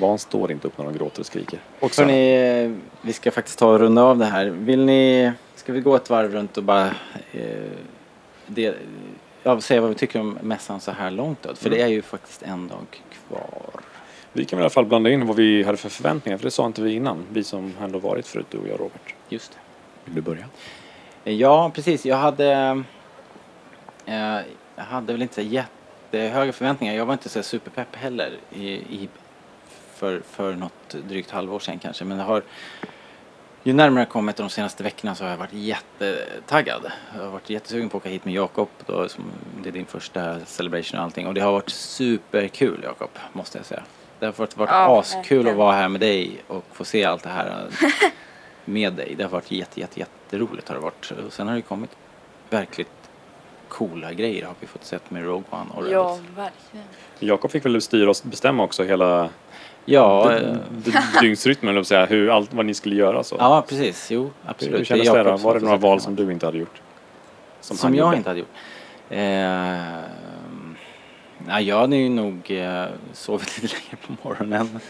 S2: Barn står inte upp när de gråter och skriker. Och
S1: eh, vi ska faktiskt ta och runda av det här. Vill ni, ska vi gå ett varv runt och bara eh, det, ja, säga vad vi tycker om mässan så här långt då? För
S2: Mm.
S1: det är ju faktiskt en dag kvar.
S2: Vi kan väl i alla fall blanda in vad vi hade för förväntningar. För det sa inte vi innan. Vi som ändå varit förut, du och jag Robert.
S1: Just det.
S2: Vill du börja?
S1: Eh, Ja, precis. Jag hade, eh, jag hade väl inte så jättehöga förväntningar. Jag var inte så superpepp heller i, i, för, för något drygt halvår sedan kanske. Men det har, ju närmare jag kommit de senaste veckorna så har jag varit jättetaggad. Jag har varit jättesugen på att åka hit med Jakob. Det är din första celebration och allting. Och det har varit superkul Jakob, måste jag säga. Det har varit, varit
S4: Ja,
S1: askul
S4: verkligen.
S1: att vara här med dig och få se allt det här (laughs) med dig. Det har varit jätte, jätte, jätteroligt har det varit. Och sen har det kommit verkligt coola grejer har vi fått sett med Rogue One och
S4: Ja,
S1: Rebels.
S4: verkligen.
S2: Jakob fick väl styra och bestämma också hela
S1: Ja,
S2: d-
S1: eh,
S2: d- dygnsrytmen, eller säga, hur, allt vad ni skulle göra. Så.
S1: ja, precis. Jo, absolut.
S2: hur kändes det,
S1: som
S2: Var det några val som du inte hade gjort?
S1: Som,
S2: han
S1: jag
S2: gjorde?
S1: inte hade gjort? Eh, nej, jag hade ju nog eh, sovit (laughs) lite längre på morgonen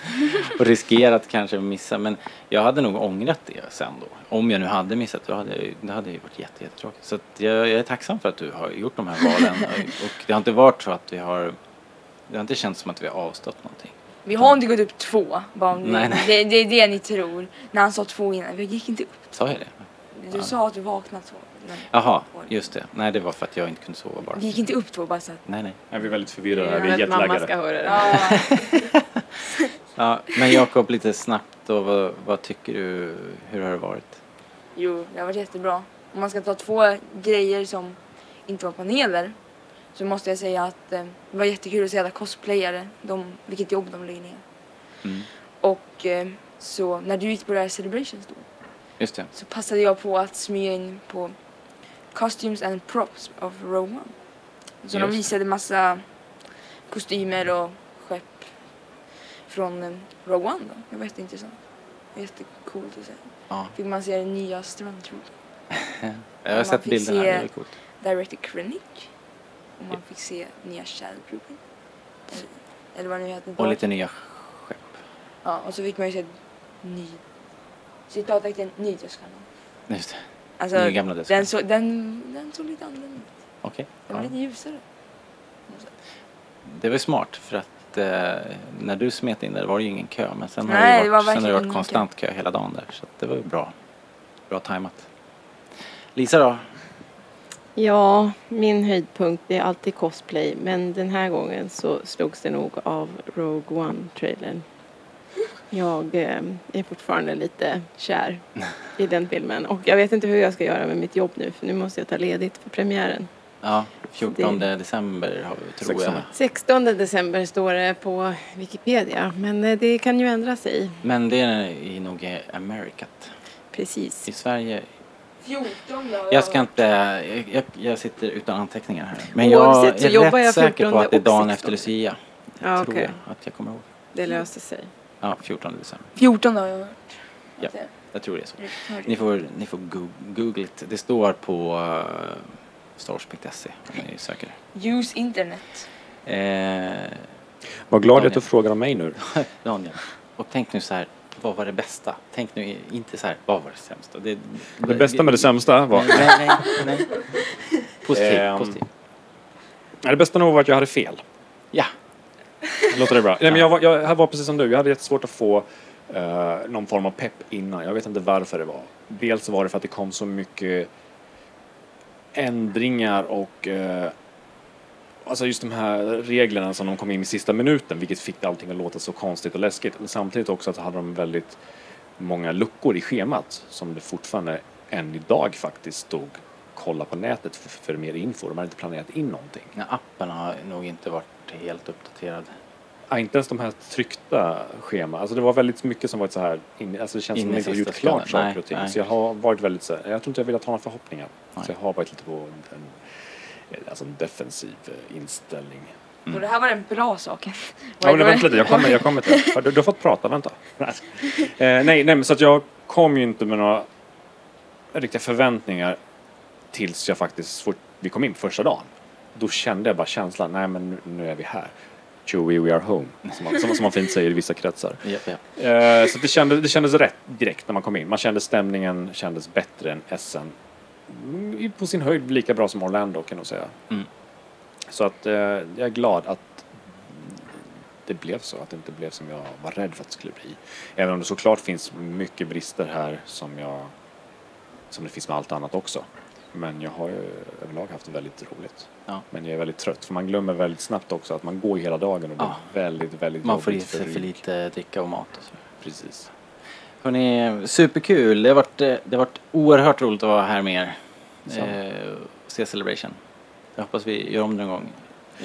S1: och riskerat kanske att missa. Men jag hade nog ångrat det sen då. Om jag nu hade missat, då hade, jag- det hade ju varit jätte, jättetråkigt. Så jag, jag är tacksam för att du har gjort de här valen. (laughs) och det har inte varit så att vi har, det har inte känts som att vi har avstått någonting.
S4: Vi har inte gått upp två. Bara om
S1: Nej, nej.
S4: Det, det är det ni tror. När han sa två innan. Vi gick inte upp.
S1: Sa jag det?
S4: Du
S1: Ja.
S4: sa att du vaknade två.
S1: Jaha, just det. Nej, det var för att jag inte kunde sova bara.
S4: vi gick inte upp två bara så att...
S1: Nej, nej.
S2: Nej, vi är väldigt förvirrade här,
S3: Jag
S2: vi är
S3: att mamma ska höra det.
S4: Ja, (laughs)
S1: Ja, men Jakob, lite snabbt då. Vad, vad tycker du? Hur har det varit?
S4: jo, det har varit jättebra. Om man ska ta två grejer som inte var paneler så måste jag säga att eh, det var jättekul att se alla cosplayare, de, vilket jobb de lägger ner.
S1: Mm.
S4: Och eh, så när du gick på det här celebrations då
S1: Just det.
S4: så passade jag på att smyga in på Costumes and Props of One. Så de visade massa kostymer och skepp från eh, Rogue One då. Det var jätteintressant. Jättecoolt att se.
S1: Ja.
S4: Fick man se den nya Stormtrooper, (laughs)
S1: Jag har
S4: man
S1: sett bilderna.
S4: se-
S1: Det är coolt.
S4: Director Krennic. Och man fick se nya Shadow Eller, eller vad nu heter.
S1: Och lite nya skepp.
S4: Ja, och så fick man ju se ny citattecken ny dödskanon.
S1: Just det.
S4: Alltså,
S1: Nya gamla dödskallar.
S4: den, så, den, den såg lite annorlunda ut.
S1: Okej.
S4: Den var
S1: Ja.
S4: lite ljusare.
S1: Det var smart för att eh, när du smet in där var det ju ingen kö. Men sen har
S4: Nej,
S1: det,
S4: det
S1: varit,
S4: var
S1: sen har det
S4: verkligen
S1: varit
S4: ingen
S1: konstant kö. hela dagen där. Så att det var ju bra. Bra tajmat. Lisa då?
S3: Ja, min höjdpunkt är alltid cosplay. Men den här gången så slogs det nog av Rogue One-trailern. Jag eh, är fortfarande lite kär (laughs) i den filmen. Och jag vet inte hur jag ska göra med mitt jobb nu. För nu måste jag ta ledigt för premiären.
S1: Ja, 14
S3: Det-
S1: december har vi, tror
S2: 16.
S1: jag.
S3: 16 december står det på Wikipedia. Men eh, det kan ju ändra sig.
S1: Men det är i nog i Americat.
S3: Precis.
S1: I Sverige
S4: 14 då?
S1: Jag ska inte, jag, jag, sitter utan anteckningar här. Men jag
S3: Oavsett
S1: är
S3: jobbar
S1: rätt
S3: jag
S1: säker
S3: 14
S1: på att det är dagen efter
S3: 16.
S1: Lucia.
S3: Ja,
S1: tror
S3: okej.
S1: jag att jag kommer ihåg.
S3: Det löser sig.
S1: Ja, 14 december.
S4: 14 då har jag hört.
S1: Ja. Jag tror det är så. Ni får, ni får go- googla det. Det står på uh, stars.se om ni söker.
S4: Use internet.
S1: Eh,
S2: Vad glad
S1: Daniel.
S2: att du frågar om mig nu. (laughs)
S1: Daniel, och tänk nu så här, vad var det bästa? Tänk nu inte så här, vad var det sämsta? Det,
S2: Det bästa med det sämsta var...
S1: Nej, nej, nej. Positiv,
S2: Ehm,
S1: positiv.
S2: Nej, Det bästa nog var att jag hade fel.
S1: Ja, (laughs)
S2: Låter det bra? Nej, men jag, var, jag var precis som du. Jag hade jättesvårt att få eh, någon form av pepp innan. Jag vet inte varför det var. Dels var det för att det kom så mycket ändringar och eh, alltså just de här reglerna som de kom in i sista minuten vilket fick allting att låta så konstigt och läskigt. Men samtidigt också att hade de väldigt många luckor i schemat som det fortfarande än idag faktiskt stod kolla på nätet för, för mer info. De hade inte planerat in någonting.
S1: Nej, appen har nog inte varit helt uppdaterad.
S2: Ja, inte ens de här tryckta scheman. Alltså det var väldigt mycket som var så här, in, alltså det känns
S1: In
S2: som att de inte har gjort klart saker och ting.
S1: Nej,
S2: Så jag har varit väldigt så här, jag tror inte jag velat ha några förhoppningar.
S1: Nej.
S2: Så jag har varit lite på en, en, alltså en defensiv eh, inställning.
S4: Och det här var den bra saken.
S2: Ja, men vänta lite, jag kommer, jag kommer till det. (laughs) Du, du har fått prata, vänta. Nej, eh, nej, nej, men så att jag kom ju inte med några riktiga förväntningar tills jag faktiskt, fort, vi kom in första dagen. Då kände jag bara känslan, nej men nu, är vi här. Chewie, we are home. Som man, som, som man fint säger i vissa kretsar. (laughs)
S1: Japp, japp.
S2: Eh, så det kändes, det kändes rätt direkt när man kom in. Man kände stämningen kändes bättre än SN. Mm, På sin höjd lika bra som Orlando kan jag säga.
S1: Mm.
S2: Så att eh, jag är glad att det blev så. Att det inte blev som jag var rädd för att det skulle bli. Även om det såklart finns mycket brister här som jag som det finns med allt annat också. Men jag har ju överlag haft väldigt roligt.
S1: Ja.
S2: Men jag är väldigt trött för man glömmer väldigt snabbt också att man går hela dagen och det är väldigt, väldigt
S1: Man får i sig för
S2: rygg.
S1: lite dricka och mat och så.
S2: Precis.
S1: Hörrni, superkul. Det har varit, det har varit oerhört roligt att vara här med er.
S2: Detsamma.
S1: Eh, se Celebration. Jag hoppas vi gör om det någon gång.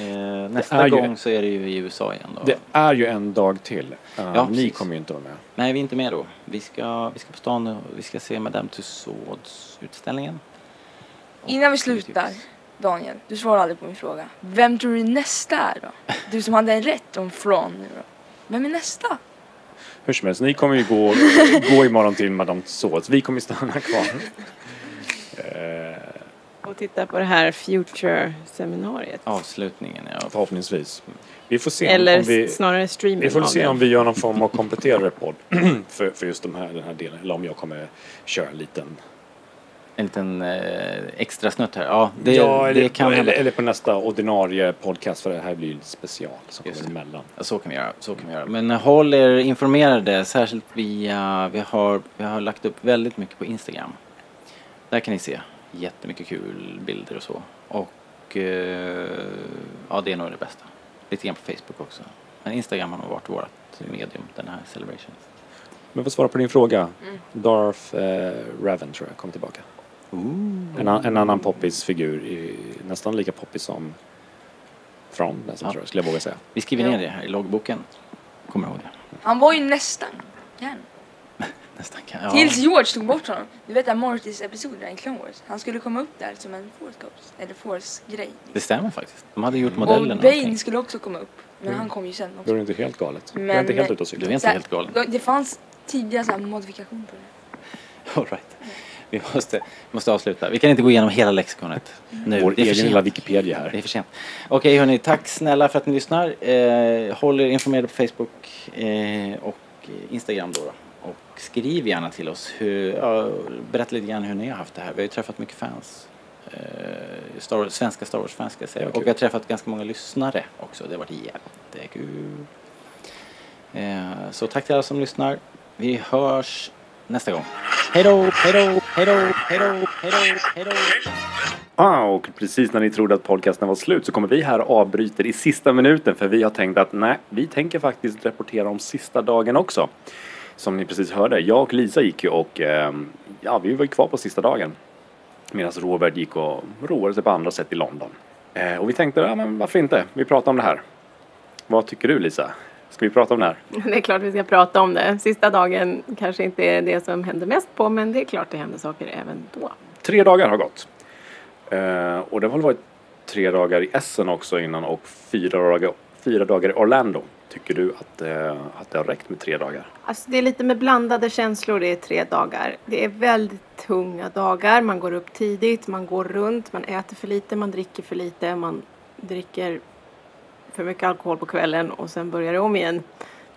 S1: Eh, nästa
S2: är ju-
S1: gång så är det ju i USA igen då.
S2: Det är ju en dag till. Uh,
S1: Ja,
S2: ni
S1: precis.
S2: kommer ju inte vara med.
S1: Nej, vi är inte med då. Vi ska, vi ska på stan och vi ska se Madame Tussauds utställningen.
S4: Innan vi slutar, Daniel, du svarar aldrig på min fråga. Vem tror du nästa är då? Du som hade en rätt om Fran nu då. Vem är nästa?
S2: Hur som helst, ni kommer ju gå, (laughs) gå imorgon till Madame Tussauds. Vi kommer stanna kvar. Eh,
S3: Och titta på det här Future-seminariet.
S1: Avslutningen, ja.
S2: förhoppningsvis. Vi får se
S3: Eller
S2: om vi...
S3: snarare streaming
S2: Vi får
S3: av
S2: se
S3: det.
S2: om vi gör någon form av kompletterande podd (clears throat) för, för just de här, den här delen. Eller om jag kommer köra en liten...
S1: En liten eh, extra snutt här. Ja, det,
S2: ja, eller,
S1: det kan
S2: eller, eller på nästa ordinarie podcast för det här blir ju en special som
S1: Just
S2: kommer emellan.
S1: Ja, så kan vi göra. Så kan vi göra. Men håll er informerade, särskilt via, vi har, vi har lagt upp väldigt mycket på Instagram. Där kan ni se Jättemycket kul bilder och så. Och eh, ja, det är nog det bästa. Lite grann på Facebook också. Men Instagram har nog varit vårt medium, den här Celebration.
S2: Men för att svara på din fråga. Darth eh, Raven tror jag kom tillbaka. En, en annan poppis-figur. i- Nästan lika poppis som Thrawn nästan
S1: Ja.
S2: tror jag, skulle jag våga säga.
S1: Vi skriver ner det här i loggboken. Kommer ihåg det.
S4: Han var ju nästan järn. (laughs)
S1: Nästan kan. Ja.
S4: Tills George tog bort honom. Du vet episod där i Clone Wars. Han skulle komma upp där som en force. Eller force grej.
S1: Det stämmer faktiskt. De hade gjort
S4: Och
S1: modellen. och
S4: Bane skulle också komma upp. Men han kom ju sen
S2: Då är
S4: också.
S2: det inte helt galet. jag är
S4: Men-
S2: inte helt ute och
S1: Du är
S2: cyklar.
S1: inte helt galen.
S4: Det fanns tidiga så modifikationer på det. (laughs)
S1: All right. Vi måste, måste avsluta. Vi kan inte gå igenom hela lexikonet nu.
S2: Vår egen lilla. Wikipedia
S1: Det är
S2: här.
S1: för sent. Okej hörni, tack snälla för att ni lyssnar. Eh, håll er informerade på Facebook eh, och Instagram då, då. Och skriv gärna till oss. Hur, ja, berätta lite grann hur ni har haft det här. Vi har ju träffat mycket fans. Eh, Star svenska Star Wars-fans ska jag säga. Och vi har träffat ganska många lyssnare också. Det har varit jättekul. Eh, så tack till alla som lyssnar. Vi hörs nästa gång. Hej då, hej då, hej då, hej då, hej då, hej då.
S2: Ah, och precis när ni trodde att podcasten var slut så kommer vi här och avbryter i sista minuten för vi har tänkt att nej, vi tänker faktiskt rapportera om sista dagen också. Som ni precis hörde, jag och Lisa gick ju och eh, ja, vi var ju kvar på sista dagen. Medan Robert gick och roade sig på andra sätt i London. Eh, och vi tänkte, ja men varför inte? Vi pratar om det här. Vad tycker du Lisa? Ska vi prata om det här? (laughs)
S3: Det är klart vi ska prata om det. Sista dagen kanske inte är det som händer mest på men det är klart det händer saker även då.
S2: Tre dagar har gått. Eh, och det har väl varit tre dagar i Essen också innan och fyra dagar, fyra dagar i Orlando. Tycker du att, eh, att det har räckt med tre dagar?
S3: Alltså det är lite med blandade känslor det är tre dagar. Det är väldigt tunga dagar. Man går upp tidigt, man går runt, man äter för lite, man dricker för lite, man dricker för mycket alkohol på kvällen och sen börjar det om igen.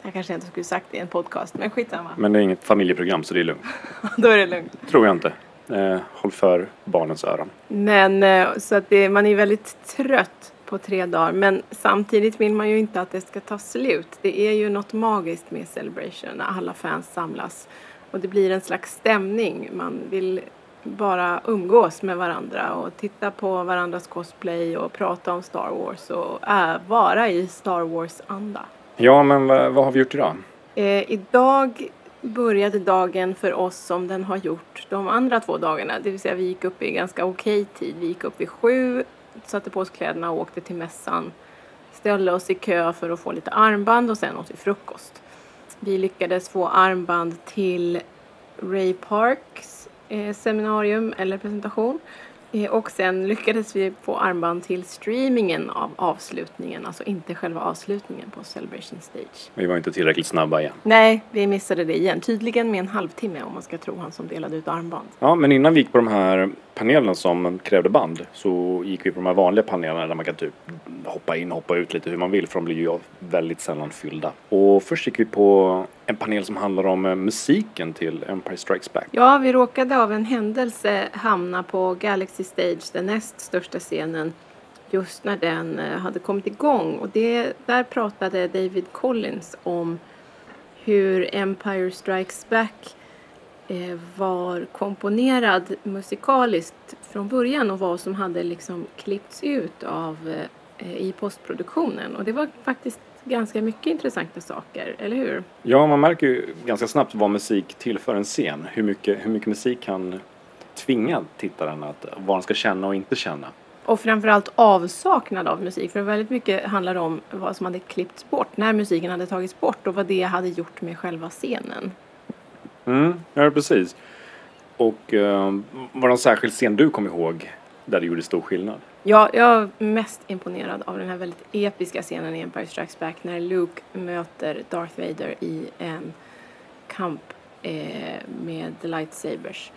S3: Jag kanske inte skulle sagt det i en podcast, men skitsamma.
S2: Men det är inget familjeprogram så det är lugnt. (laughs)
S3: Då är det lugnt.
S2: Tror jag inte. Eh, håll för barnens öron.
S3: Men eh, så att det, man är väldigt trött på tre dagar. Men samtidigt vill man ju inte att det ska ta slut. Det är ju något magiskt med Celebration när alla fans samlas. Och det blir en slags stämning. Man vill bara umgås med varandra och titta på varandras cosplay och prata om Star Wars och äh, vara i Star Wars-anda.
S2: Ja, men vad, har vi gjort idag?
S3: Eh, idag började dagen för oss som den har gjort de andra två dagarna. Det vill säga vi gick upp i ganska okej tid. Vi gick upp vid sju, satte på oss kläderna och åkte till mässan. Ställde oss i kö för att få lite armband och sen åt vi frukost. Vi lyckades få armband till Ray Parks seminarium eller presentation. Eh, och sen lyckades vi få armband till streamingen av avslutningen, alltså inte själva avslutningen på Celebration Stage.
S2: Vi var inte tillräckligt snabba igen.
S3: Nej, vi missade det igen. Tydligen med en halvtimme om man ska tro han som delade ut armband.
S2: Ja, men innan vi gick på de här panelerna som krävde band så gick vi på de här vanliga panelerna där man kan typ hoppa in och hoppa ut lite hur man vill för de blir ju väldigt sällan fyllda. Och först gick vi på en panel som handlar om eh, musiken till Empire Strikes Back.
S3: Ja, vi råkade av en händelse hamna på Galaxy Stage, den näst största scenen, just när den eh, hade kommit igång. Och det, där pratade David Collins om hur Empire Strikes Back eh, var komponerad musikaliskt från början och vad som hade liksom klippts ut av i postproduktionen. Och det var faktiskt ganska mycket intressanta saker, eller hur?
S2: Ja, man märker ju ganska snabbt vad musik tillför en scen. Hur mycket, hur mycket musik kan tvinga tittaren att vad han ska känna och inte känna.
S3: Och framförallt avsaknad av musik. För väldigt mycket handlar om vad som hade klippts bort. När musiken hade tagits bort och vad det hade gjort med själva scenen.
S2: Mm, ja precis. Och eh, var det någon särskild scen du kom ihåg där det gjorde stor skillnad?
S3: Ja, jag är mest imponerad av den här väldigt episka scenen i Empire Strikes Back när Luke möter Darth Vader i en kamp eh, med lightsabers.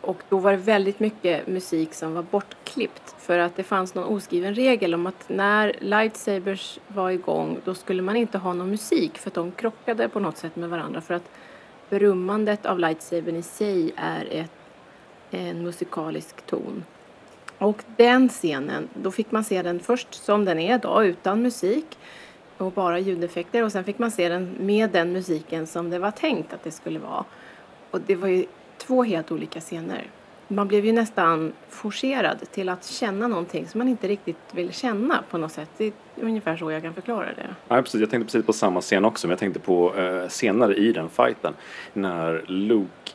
S3: Och då var det väldigt mycket musik som var bortklippt för att det fanns någon oskriven regel om att när lightsabers var igång då skulle man inte ha någon musik för att de krockade på något sätt med varandra för att brummandet av lightsabern i sig är ett, en musikalisk ton. Och den scenen, då fick man se den först som den är idag utan musik och bara ljudeffekter och sen fick man se den med den musiken som det var tänkt att det skulle vara. Och det var ju två helt olika scener. man blev ju nästan forcerad till att känna någonting som man inte riktigt vill känna på något sätt. Det är ungefär så jag kan förklara det.
S2: Ja, precis. Jag tänkte precis på samma scen också, men jag tänkte på eh, senare i den fighten när Luke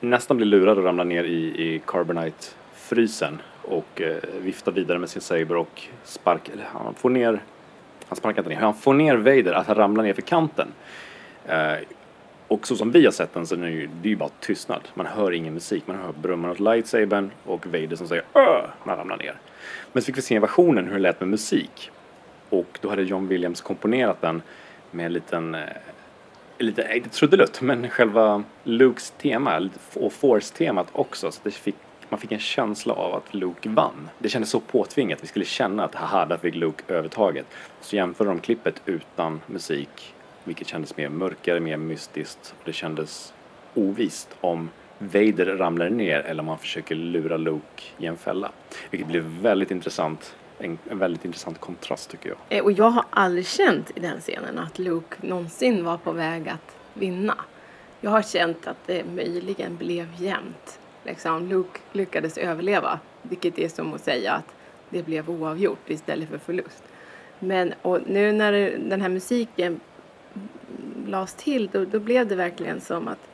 S2: nästan blir lurad och ramlar ner i, i Carbonite-frysen och eh, viftar vidare med sin saber och sparkar, eller han får ner, han sparkar inte ner, han får ner Vader att han ramlar ner för kanten. Eh, och så som vi har sett den så är det ju, det är ju bara tystnad. Man hör ingen musik, man hör brumman åt lightsabern och Vader som säger Öh! när han ramlar ner. Men så fick vi se versionen hur det lät med musik. Och då hade John Williams komponerat den med en liten, eh, lite, inte trudelutt, men själva Lukes tema och Force-temat också. Så det fick, man fick en känsla av att Luke vann. Det kändes så påtvingat, vi skulle känna att haha, där fick Luke övertaget. Så jämförde de klippet utan musik, vilket kändes mer mörkare, mer mystiskt. Och det kändes ovist om Vader ramlar ner eller om han försöker lura Luke i en fälla. Vilket blev väldigt intressant, en, en väldigt intressant kontrast tycker jag.
S3: Eh, och jag har aldrig känt i den scenen att Luke någonsin var på väg att vinna. Jag har känt att det möjligen blev jämnt. Liksom, Luke lyckades överleva, vilket är som att säga att det blev oavgjort istället för förlust. Men och nu när den här musiken lades till, då, då blev det verkligen som att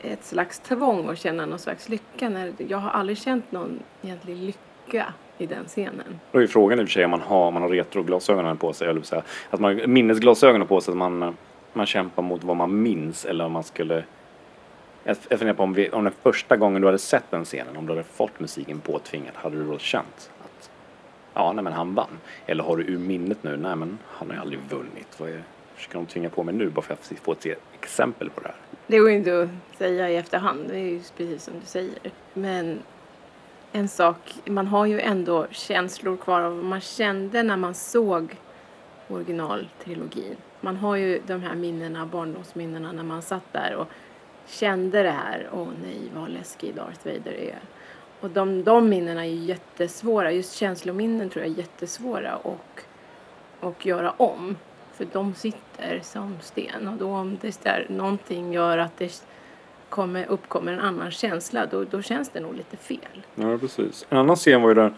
S3: ett slags tvång att känna någon slags lycka. När, jag har aldrig känt någon egentlig lycka i den scenen.
S2: Då är ju frågan i och för sig om man har, man har retroglasögonen på sig, eller säga, att man har minnesglasögonen på sig, att man, man kämpar mot vad man minns eller om man skulle jag jag funderar på om, vi, om den första gången du hade sett den scenen, om du hade fått musiken påtvingad, hade du då känt att ja, nej men han vann? Eller har du ur minnet nu, nej men han har ju aldrig vunnit. Vad är, försöker de tvinga på mig nu bara för att få ett exempel på det här?
S3: Det går ju inte att säga i efterhand, det är ju precis som du säger. Men en sak, man har ju ändå känslor kvar av vad man kände när man såg originaltrilogin. Man har ju de här minnena, barndomsminnena när man satt där och kände det här, åh nej vad läskig Darth Vader är. Och de, de minnena är ju jättesvåra, just känslominnen tror jag är jättesvåra och, och göra om. För de sitter som sten och då om det där, någonting gör att det kommer, uppkommer en annan känsla då, då känns det nog lite fel.
S2: Ja, precis. En annan scen var ju där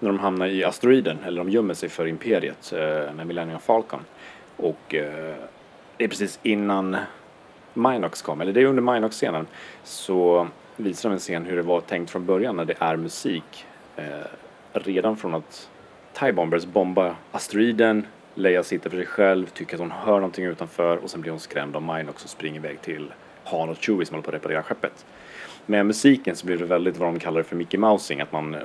S2: när de hamnar i asteroiden, eller de gömmer sig för Imperiet eh, med Millennium Falcon. Och eh, det är precis innan Minox kom, eller det är under Minox-scenen, så visar de en scen hur det var tänkt från början när det är musik. Eh, redan från att TIE Bombers bombar asteroiden, Leia sitter för sig själv, tycker att hon hör någonting utanför och sen blir hon skrämd av Minox och springer iväg till Han och Chewie som håller på att reparera skeppet. Med musiken så blir det väldigt vad de kallar det för Mickey Mousing, att man eh,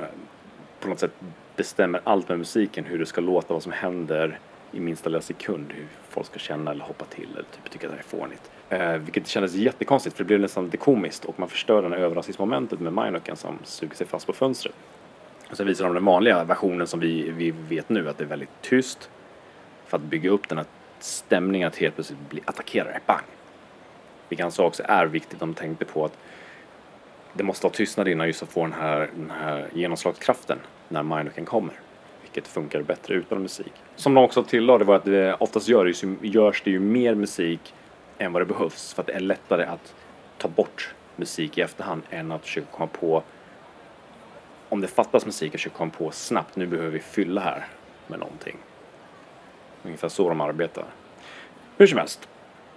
S2: på något sätt bestämmer allt med musiken, hur det ska låta, vad som händer i minsta lilla sekund, hur folk ska känna eller hoppa till eller typ tycka att det är fånigt. Eh, vilket kändes jättekonstigt för det blev nästan lite komiskt och man förstör den här överraskningsmomentet med Minoken som suger sig fast på fönstret. Och sen visar de den vanliga versionen som vi, vi vet nu, att det är väldigt tyst för att bygga upp den här stämningen att helt plötsligt bli attackerade, bang! Vilket han sa också är viktigt, de tänkte på att det måste vara tystnad innan just att få den här, den här genomslagskraften när Minoken kommer. Vilket funkar bättre utan musik. Som de också tillade var att det oftast gör det, ju- görs det ju mer musik än vad det behövs för att det är lättare att ta bort musik i efterhand än att försöka komma på om det fattas musik, att försöka komma på snabbt, nu behöver vi fylla här med någonting. Ungefär så de arbetar. Hur som helst.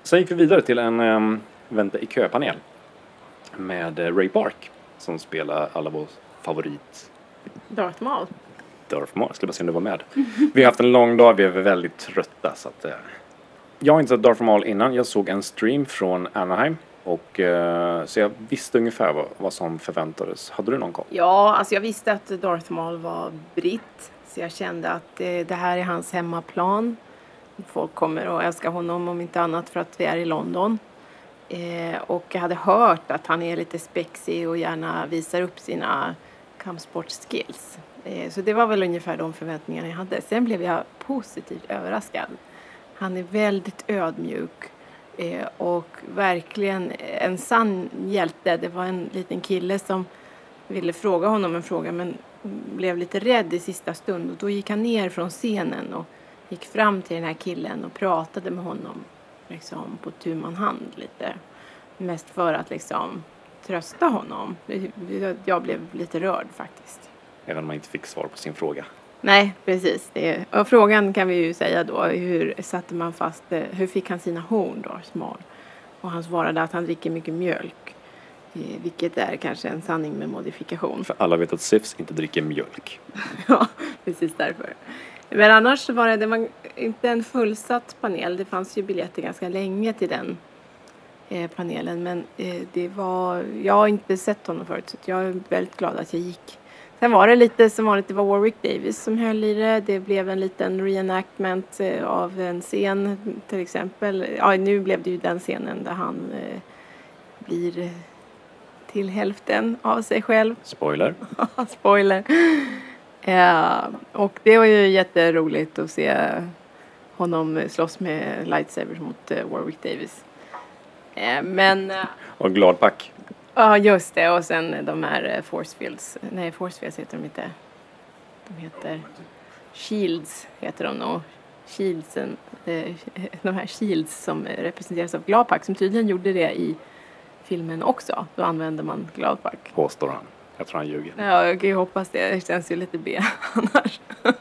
S2: Sen gick vi vidare till en um, vänta i kö-panel med eh, Ray Park som spelar alla vår favorit
S3: Darth Maul.
S2: Darth Maul. Skulle bara se om du var med. Vi har haft en lång dag, vi är väldigt trötta så att eh, jag har inte sett Darth Maul innan, jag såg en stream från Anaheim och eh, så jag visste ungefär vad, vad som förväntades. Hade du någon koll?
S3: Ja, alltså jag visste att Darth Maul var britt. Så jag kände att eh, det här är hans hemmaplan. Folk kommer att älska honom om inte annat för att vi är i London. Eh, och jag hade hört att han är lite spexig och gärna visar upp sina kampsportskills. Eh, så det var väl ungefär de förväntningarna jag hade. Sen blev jag positivt överraskad. Han är väldigt ödmjuk eh, och verkligen en sann hjälte. Det var en liten kille som ville fråga honom en fråga men blev lite rädd i sista stund och då gick han ner från scenen och gick fram till den här killen och pratade med honom liksom på tu man hand lite. Mest för att liksom trösta honom. Jag blev lite rörd faktiskt.
S2: Även om man inte fick svar på sin fråga.
S3: Nej, precis. Det, och frågan kan vi ju säga då, hur satte man fast, hur fick han sina horn då, smal? Och han svarade att han dricker mycket mjölk. Eh, Vilket är kanske en sanning med modifikation.
S2: För alla vet att Sifs inte dricker mjölk. (laughs)
S3: Ja, precis därför. Men annars var det, det var inte en fullsatt panel. Det fanns ju biljetter ganska länge till den eh, panelen. Men eh, det var, jag har inte sett honom förut så jag är väldigt glad att jag gick. Sen var det lite som vanligt, det var Warwick Davis som höll i det. Det blev en liten reenactment eh, av en scen till exempel. Ja, nu blev det ju den scenen där han eh, blir eh, till hälften av sig själv.
S2: Spoiler. (laughs)
S3: Spoiler. Ja, och det var ju jätteroligt att se honom slåss med lightsabers mot eh, Warwick Davis. Eh, Men eh,
S2: Och glad pack.
S3: Ja, just det. Och sen de här eh, forcefields. Nej, forcefields heter de inte. De heter shields heter de nog. Shieldsen, eh, (laughs) de här shields som representeras av Gladpack som tydligen gjorde det i filmen också. Då använde man Gladpack.
S2: Påstår han. Jag tror han ljuger.
S3: Ja, jag kan ju hoppas det. Det känns ju lite B (laughs) annars. (laughs)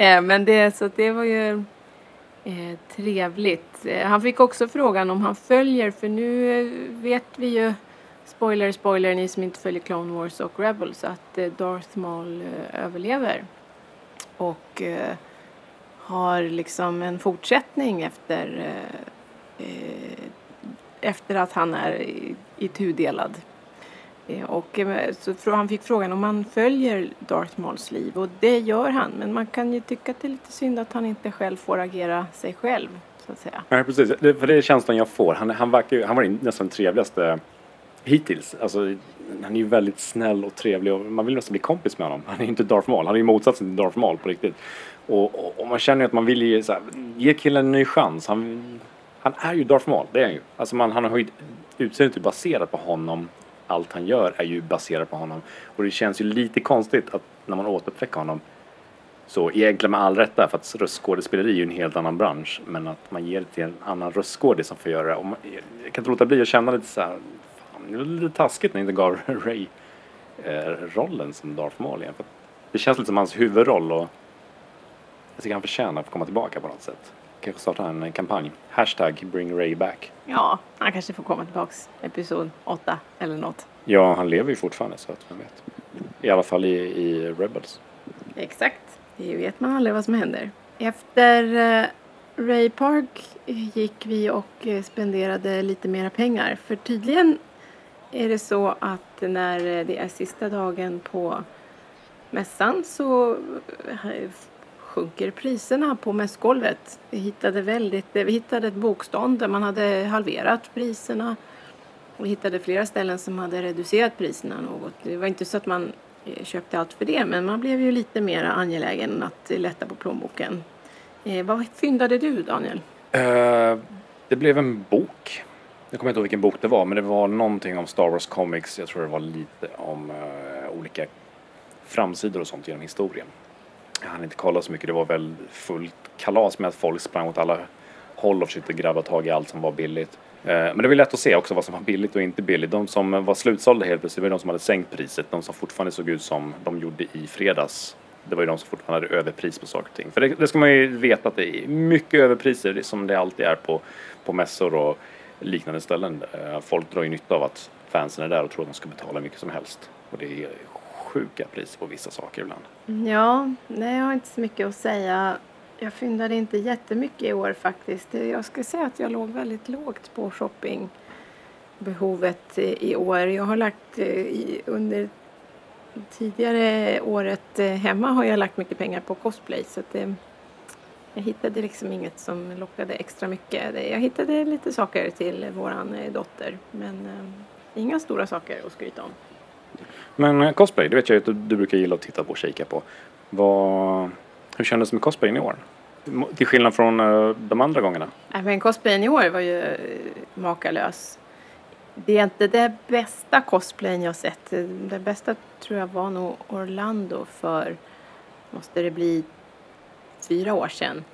S3: Eh, Men det, så det var ju trevligt. Han fick också frågan om han följer, för nu vet vi ju, spoiler, spoiler, ni som inte följer Clone Wars och Rebels, att eh, Darth Maul eh, överlever. Och eh, har liksom en fortsättning efter, efter att han är i, i tudelad. Och så han fick frågan om han följer Darth Mauls liv och det gör han. Men man kan ju tycka att det är lite synd att han inte själv får agera sig själv så att säga.
S2: Nej, precis. Det, för det är känslan jag får. Han, han, verkar, han var nästan den trevligaste hittills. Alltså, han är ju väldigt snäll och trevlig och man vill nästan bli kompis med honom. Han är ju inte Darth Maul. Han är ju motsatsen till Darth Maul på riktigt. Och, och, och man känner ju att man vill ge, så här, ge killen en ny chans. Han, han är ju Darth Maul, det är han ju. Alltså man, han har ju utseendet är baserat på honom. Allt han gör är ju baserat på honom. Och det känns ju lite konstigt att när man återuppväcker honom så egentligen med all rätt där, för att röstskådespeleri är ju en helt annan bransch. Men att man ger det till en annan röstskådis som får göra det. Och man, jag kan inte låta bli att känna lite så här, det var lite taskigt när jag inte gav Ray eh, rollen som Darth Maul igen. För det känns lite som hans huvudroll och jag tycker han förtjänar att komma tillbaka på något sätt. Kanske starta en kampanj. Hashtag bring Ray back.
S3: Ja, han kanske får komma tillbaks episod 8 eller något.
S2: Ja, han lever ju fortfarande så att vem vet. I alla fall i, i Rebels.
S3: Exakt, det vet man aldrig vad som händer. Efter eh, Ray Park gick vi och eh, spenderade lite mera pengar. För tydligen är det så att när det är sista dagen på mässan så eh, sjunker priserna på mässgolvet. Vi hittade, väldigt, eh, vi hittade ett bokstånd där man hade halverat priserna. Och vi hittade flera ställen som hade reducerat priserna något. Det var inte så att man eh, köpte allt för det men man blev ju lite mer angelägen att lätta på plånboken. Eh, vad fyndade du Daniel?
S2: Uh, det blev en bok. Jag kommer inte ihåg vilken bok det var, men det var någonting om Star Wars Comics. Jag tror det var lite om uh, olika framsidor och sånt genom historien. Jag hann inte kolla så mycket. Det var väl fullt kalas med att folk sprang åt alla håll och försökte grabba tag i allt som var billigt. Eh, men det var lätt att se också vad som var billigt och inte billigt. De som var slutsålda helt plötsligt var de som hade sänkt priset. De som fortfarande såg ut som de gjorde i fredags. Det var ju de som fortfarande hade överpris på saker och ting. För det, det ska man ju veta att det är mycket överpriser som det alltid är på, på mässor och liknande ställen. Eh, folk drar ju nytta av att fansen är där och tror att de ska betala mycket som helst. Och det är sjuka priser på vissa saker ibland.
S3: Ja, nej jag har inte så mycket att säga. Jag fyndade inte jättemycket i år faktiskt. Jag ska säga att jag låg väldigt lågt på shoppingbehovet i år. Jag har lagt eh, i, under tidigare året eh, hemma har jag lagt mycket pengar på cosplay så att det, jag hittade liksom inget som lockade extra mycket. Jag hittade lite saker till våran eh, dotter men eh, inga stora saker att skryta om.
S2: Men eh, cosplay, det vet jag att du, brukar gilla att titta på och kika på. Vad, hur kändes det med cosplayen i år? Till skillnad från de andra gångerna.
S3: Nej, men cosplayen i år var ju makalös. Det är inte det bästa cosplayen jag sett. Det bästa tror jag var nog Orlando för, måste det bli, fyra år sedan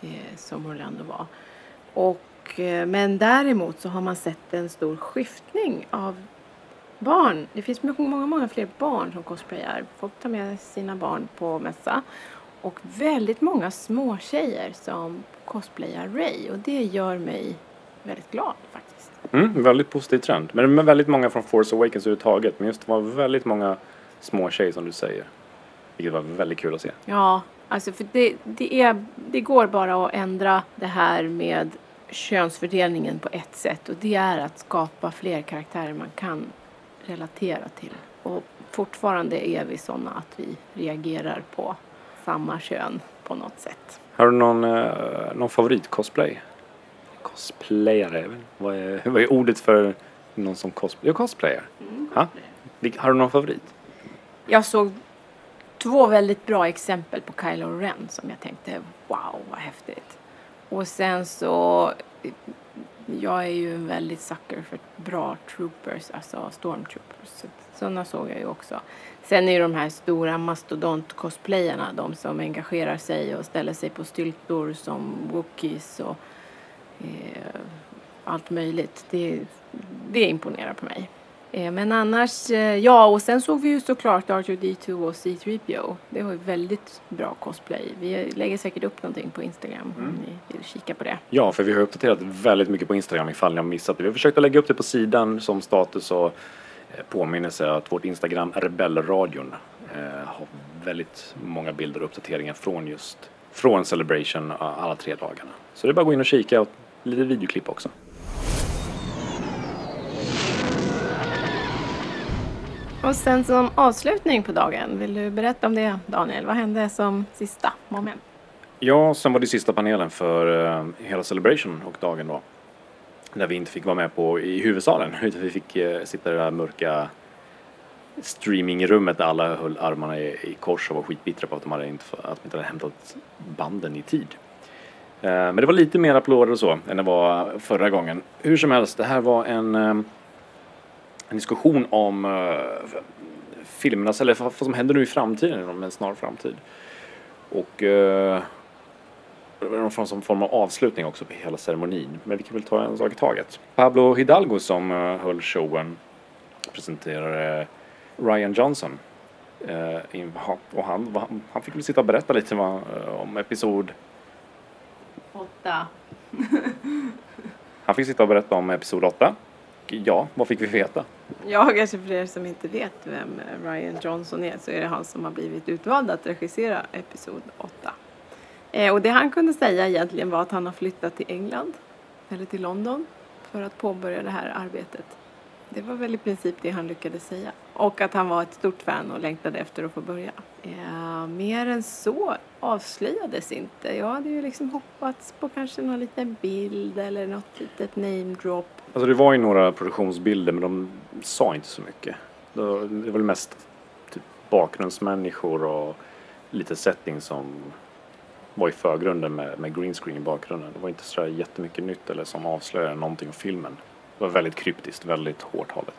S3: eh, som Orlando var. Och, eh, men däremot så har man sett en stor skiftning av Barn. Det finns många, många, många fler barn som cosplayar. Folk tar med sina barn på mässa. Och väldigt många små tjejer som cosplayar Ray. Och det gör mig väldigt glad faktiskt.
S2: Mm, väldigt positiv trend. Men med väldigt många från Force Awakens överhuvudtaget. Men just det var väldigt många små tjejer som du säger. Vilket var väldigt kul att se.
S3: Ja, alltså för det, det, är, det går bara att ändra det här med könsfördelningen på ett sätt och det är att skapa fler karaktärer man kan relatera till. Och fortfarande är vi sådana att vi reagerar på samma kön på något sätt.
S2: Har du någon, eh, någon favorit-cosplay? Cosplayare? Vad är, (laughs) vad är ordet för någon som cosplayar? Ja, cosplayer. Ha? Vil- Har du någon favorit?
S3: Jag såg två väldigt bra exempel på Kylo Ren som jag tänkte wow vad häftigt. Och sen så jag är ju en väldigt sucker för bra troopers, alltså stormtroopers. Så Sådana såg jag ju också. Sen är ju de här stora mastodont-cosplayerna de som engagerar sig och ställer sig på styltor som wookies och eh, allt möjligt. Det, det imponerar på mig. Eh, men annars, eh, ja och sen såg vi ju såklart R2D2 och C3PO. Det var ju väldigt bra cosplay. Vi lägger säkert upp någonting på Instagram om ni vill kika på det.
S2: Ja, för vi har uppdaterat väldigt mycket på Instagram ifall ni har missat det. Vi har försökt att lägga upp det på sidan som status och eh, påminnelse att vårt Instagram Rebellradion har väldigt många bilder och uppdateringar från just från Celebration alla tre dagarna. Så det är bara att gå in och kika och lite videoklipp också.
S3: Och sen som avslutning på dagen, vill du berätta om det Daniel? Vad hände som sista moment?
S2: Ja, sen var det sista panelen för eh, hela Celebration och dagen då. Där vi inte fick vara med på i huvudsalen (laughs) utan vi fick eh, sitta i det där mörka streamingrummet där alla höll armarna i, i kors och var skitbittra på att de, hade inte, att de inte hade hämtat banden i tid. Eh, men det var lite mer applåder och så än det var förra gången. Hur som helst, det här var en, eh, en diskussion om eh, filmernas, eller vad som händer nu i framtiden, inom en snar framtid. Och eh, det var någon form, av avslutning också på hela ceremonin. Men vi kan väl ta en sak i taget. Pablo Hidalgo som eh, höll showen presenterade Ryan Johnson. Eh, och han, han fick väl sitta och berätta lite om episod...
S3: Åtta.
S2: Han fick sitta och berätta om episod 8. Ja, vad fick vi veta?
S3: Ja, kanske för er som inte vet vem Ryan Johnson är så är det han som har blivit utvald att regissera Episod 8. Eh, och det han kunde säga egentligen var att han har flyttat till England, eller till London, för att påbörja det här arbetet. Det var väl i princip det han lyckades säga. Och att han var ett stort fan och längtade efter att få börja. Eh, mer än så avslöjades inte. Jag hade ju liksom hoppats på kanske någon liten bild eller något litet namedrop.
S2: Alltså det var ju några produktionsbilder men de sa inte så mycket. Det var väl mest typ bakgrundsmänniskor och lite setting som var i förgrunden med, med green screen i bakgrunden. Det var inte så jättemycket nytt eller som avslöjade någonting om filmen. Det var väldigt kryptiskt, väldigt hårt hållet.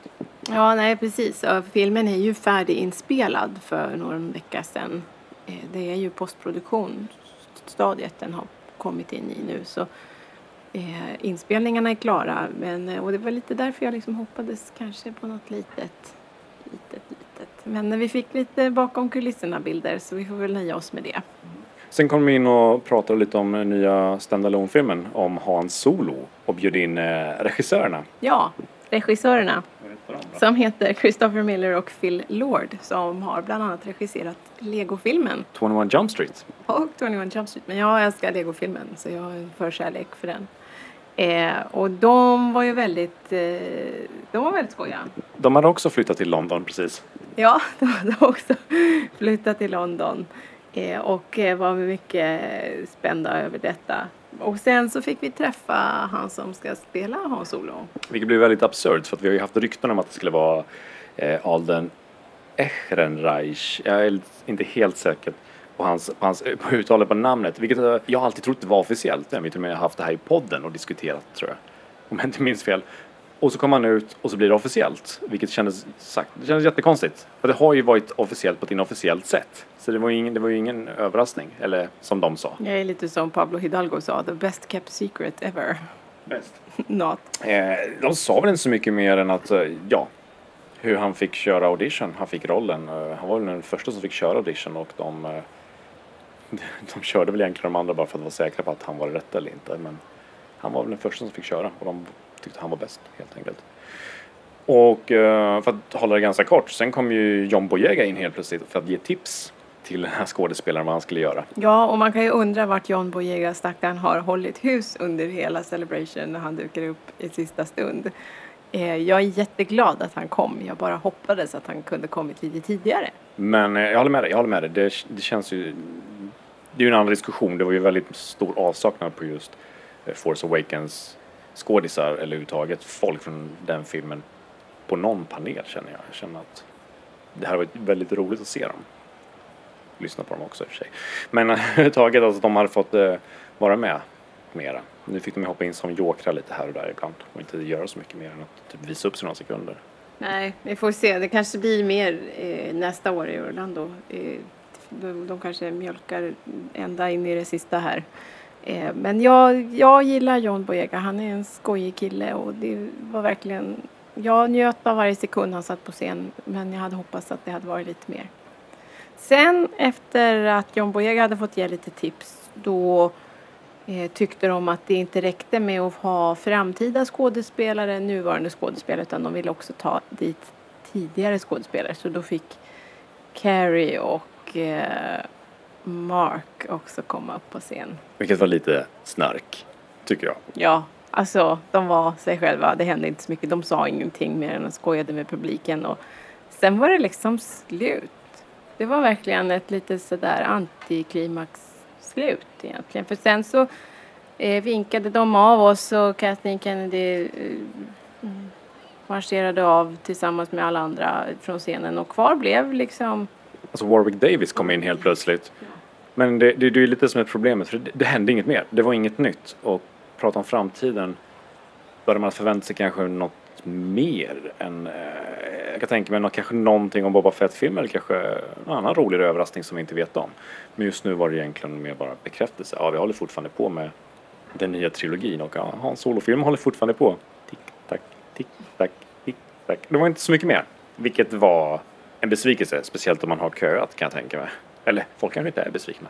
S3: Ja, nej precis. och Filmen är ju färdiginspelad för någon vecka sedan. Eh, det är ju postproduktionsstadiet den har kommit in i nu. Så eh, inspelningarna är klara. Men, eh, och det var lite därför jag liksom hoppades kanske på något litet, litet, litet. Men vi fick lite bakom kulisserna bilder så vi får väl nöja oss med det.
S2: Sen kom vi in och pratade lite om den nya standalone filmen om Han Solo och bjöd in eh, regissörerna.
S3: Ja, regissörerna som heter Christopher Miller och Phil Lord som har bland annat regisserat Lego-filmen
S2: 21 Jump Street.
S3: och 21 Jump Street. Men jag älskar Lego-filmen så jag har en förkärlek för den. Eh, och de var ju väldigt, eh, de var väldigt skojiga.
S2: De hade också flyttat till London precis.
S3: Ja, (laughs) de hade också flyttat till London eh, Eh, och eh, var mycket spända över detta. Och sen så fick vi träffa han som ska spela Hans-Olof.
S2: Vilket blev väldigt absurt för att vi har ju haft rykten om att det skulle vara eh, Alden Ehrenreich. Jag är inte helt säker på hans, på hans på uttalet på namnet. Vilket jag alltid trott var officiellt. Vi har till och med haft det här i podden och diskuterat tror jag. Om jag inte minns fel. Och så kom han ut och så blir det officiellt. Vilket kändes, sagt, det kändes jättekonstigt. För det har ju varit officiellt på ett inofficiellt sätt. Så det var ju ingen, det var ingen överraskning. Eller som de sa.
S3: Jag är lite som Pablo Hidalgo sa, the best kept secret ever.
S2: Bäst. (laughs)
S3: Not.
S2: Eh, de sa väl inte så mycket mer än att, eh, ja, hur han fick köra audition. Han fick rollen. Eh, Han var väl den första som fick köra audition och de, eh, (laughs) de körde väl egentligen de andra bara för att vara säkra på att han var rätt eller inte. Men han var väl den första som fick köra och de tyckte han var bäst helt enkelt. Och eh, för att hålla det ganska kort, sen kom ju John Boyega in helt plötsligt för att ge tips till den här skådespelaren vad han skulle göra.
S3: Ja, och man kan ju undra vart John Boyega stackaren har hållit hus under hela Celebration när han dyker upp i sista stund. Eh, jag är jätteglad att han kom. Jag bara hoppades att han kunde kommit lite tidigare.
S2: Men eh, jag håller med dig, jag håller med dig. Det, det känns ju... Det är ju en annan diskussion. Det var ju väldigt stor avsaknad på just Force Awakens skådisar eller överhuvudtaget folk från den filmen på någon panel känner jag. Jag känner att det här var väldigt roligt att se dem. Lyssna på dem också i och för sig. Men (laughs) överhuvudtaget alltså de hade fått eh, vara med mera. Nu fick de ju hoppa in som jokrar lite här och där ibland och inte göra så mycket mer än att typ visa upp sig några sekunder.
S3: Nej, vi får se. Det kanske blir mer eh, nästa år i Orlando. Eh, de, de kanske mjölkar ända in i det sista här. Eh, men jag, jag gillar John Boyega. Han är en skojig kille och det var verkligen... Jag njöt av varje sekund han satt på scen men jag hade hoppats att det hade varit lite mer. Sen efter att John Boyega hade fått ge lite tips då eh, tyckte de att det inte räckte med att ha framtida skådespelare, nuvarande skådespelare, utan de ville också ta dit tidigare skådespelare. Så då fick Carrie och eh, Mark också komma upp på scen.
S2: Vilket var lite snark, tycker jag.
S3: Ja, alltså de var sig själva. Det hände inte så mycket. De sa ingenting mer än att skojade med publiken och sen var det liksom slut. Det var verkligen ett lite sådär antiklimax-slut egentligen. För sen så eh, vinkade de av oss och Kathleen Kennedy eh, marscherade av tillsammans med alla andra från scenen och kvar blev liksom
S2: Alltså Warwick Davis kom in helt plötsligt. Men det, det, det är ju lite som ett problem, för det, det hände inget mer. Det var inget nytt. Och prata om framtiden, började man förvänta sig kanske något mer än, eh, jag kan tänka mig något, kanske någonting om Boba Fett-filmen eller kanske någon annan rolig överraskning som vi inte vet om. Men just nu var det egentligen mer bara bekräftelse. Ja, vi håller fortfarande på med den nya trilogin och ja, Hans solofilm håller fortfarande på. Tick, tack, tick, tack, tick, tack. Det var inte så mycket mer. Vilket var en besvikelse, speciellt om man har köat kan jag tänka mig. Eller folk kanske inte är besvikna.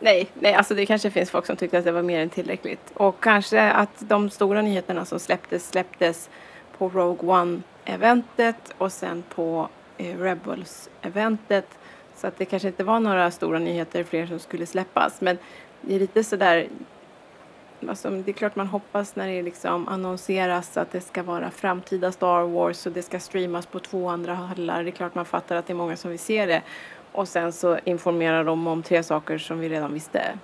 S3: Nej, nej, alltså det kanske finns folk som tyckte att det var mer än tillräckligt. Och kanske att de stora nyheterna som släpptes släpptes på Rogue One-eventet och sen på eh, Rebels-eventet. Så att det kanske inte var några stora nyheter fler som skulle släppas. Men det är lite sådär, alltså, det är klart man hoppas när det liksom annonseras att det ska vara framtida Star Wars och det ska streamas på två andra hallar. Det är klart man fattar att det är många som vill se det. Och sen så informerar de om tre saker som vi redan visste.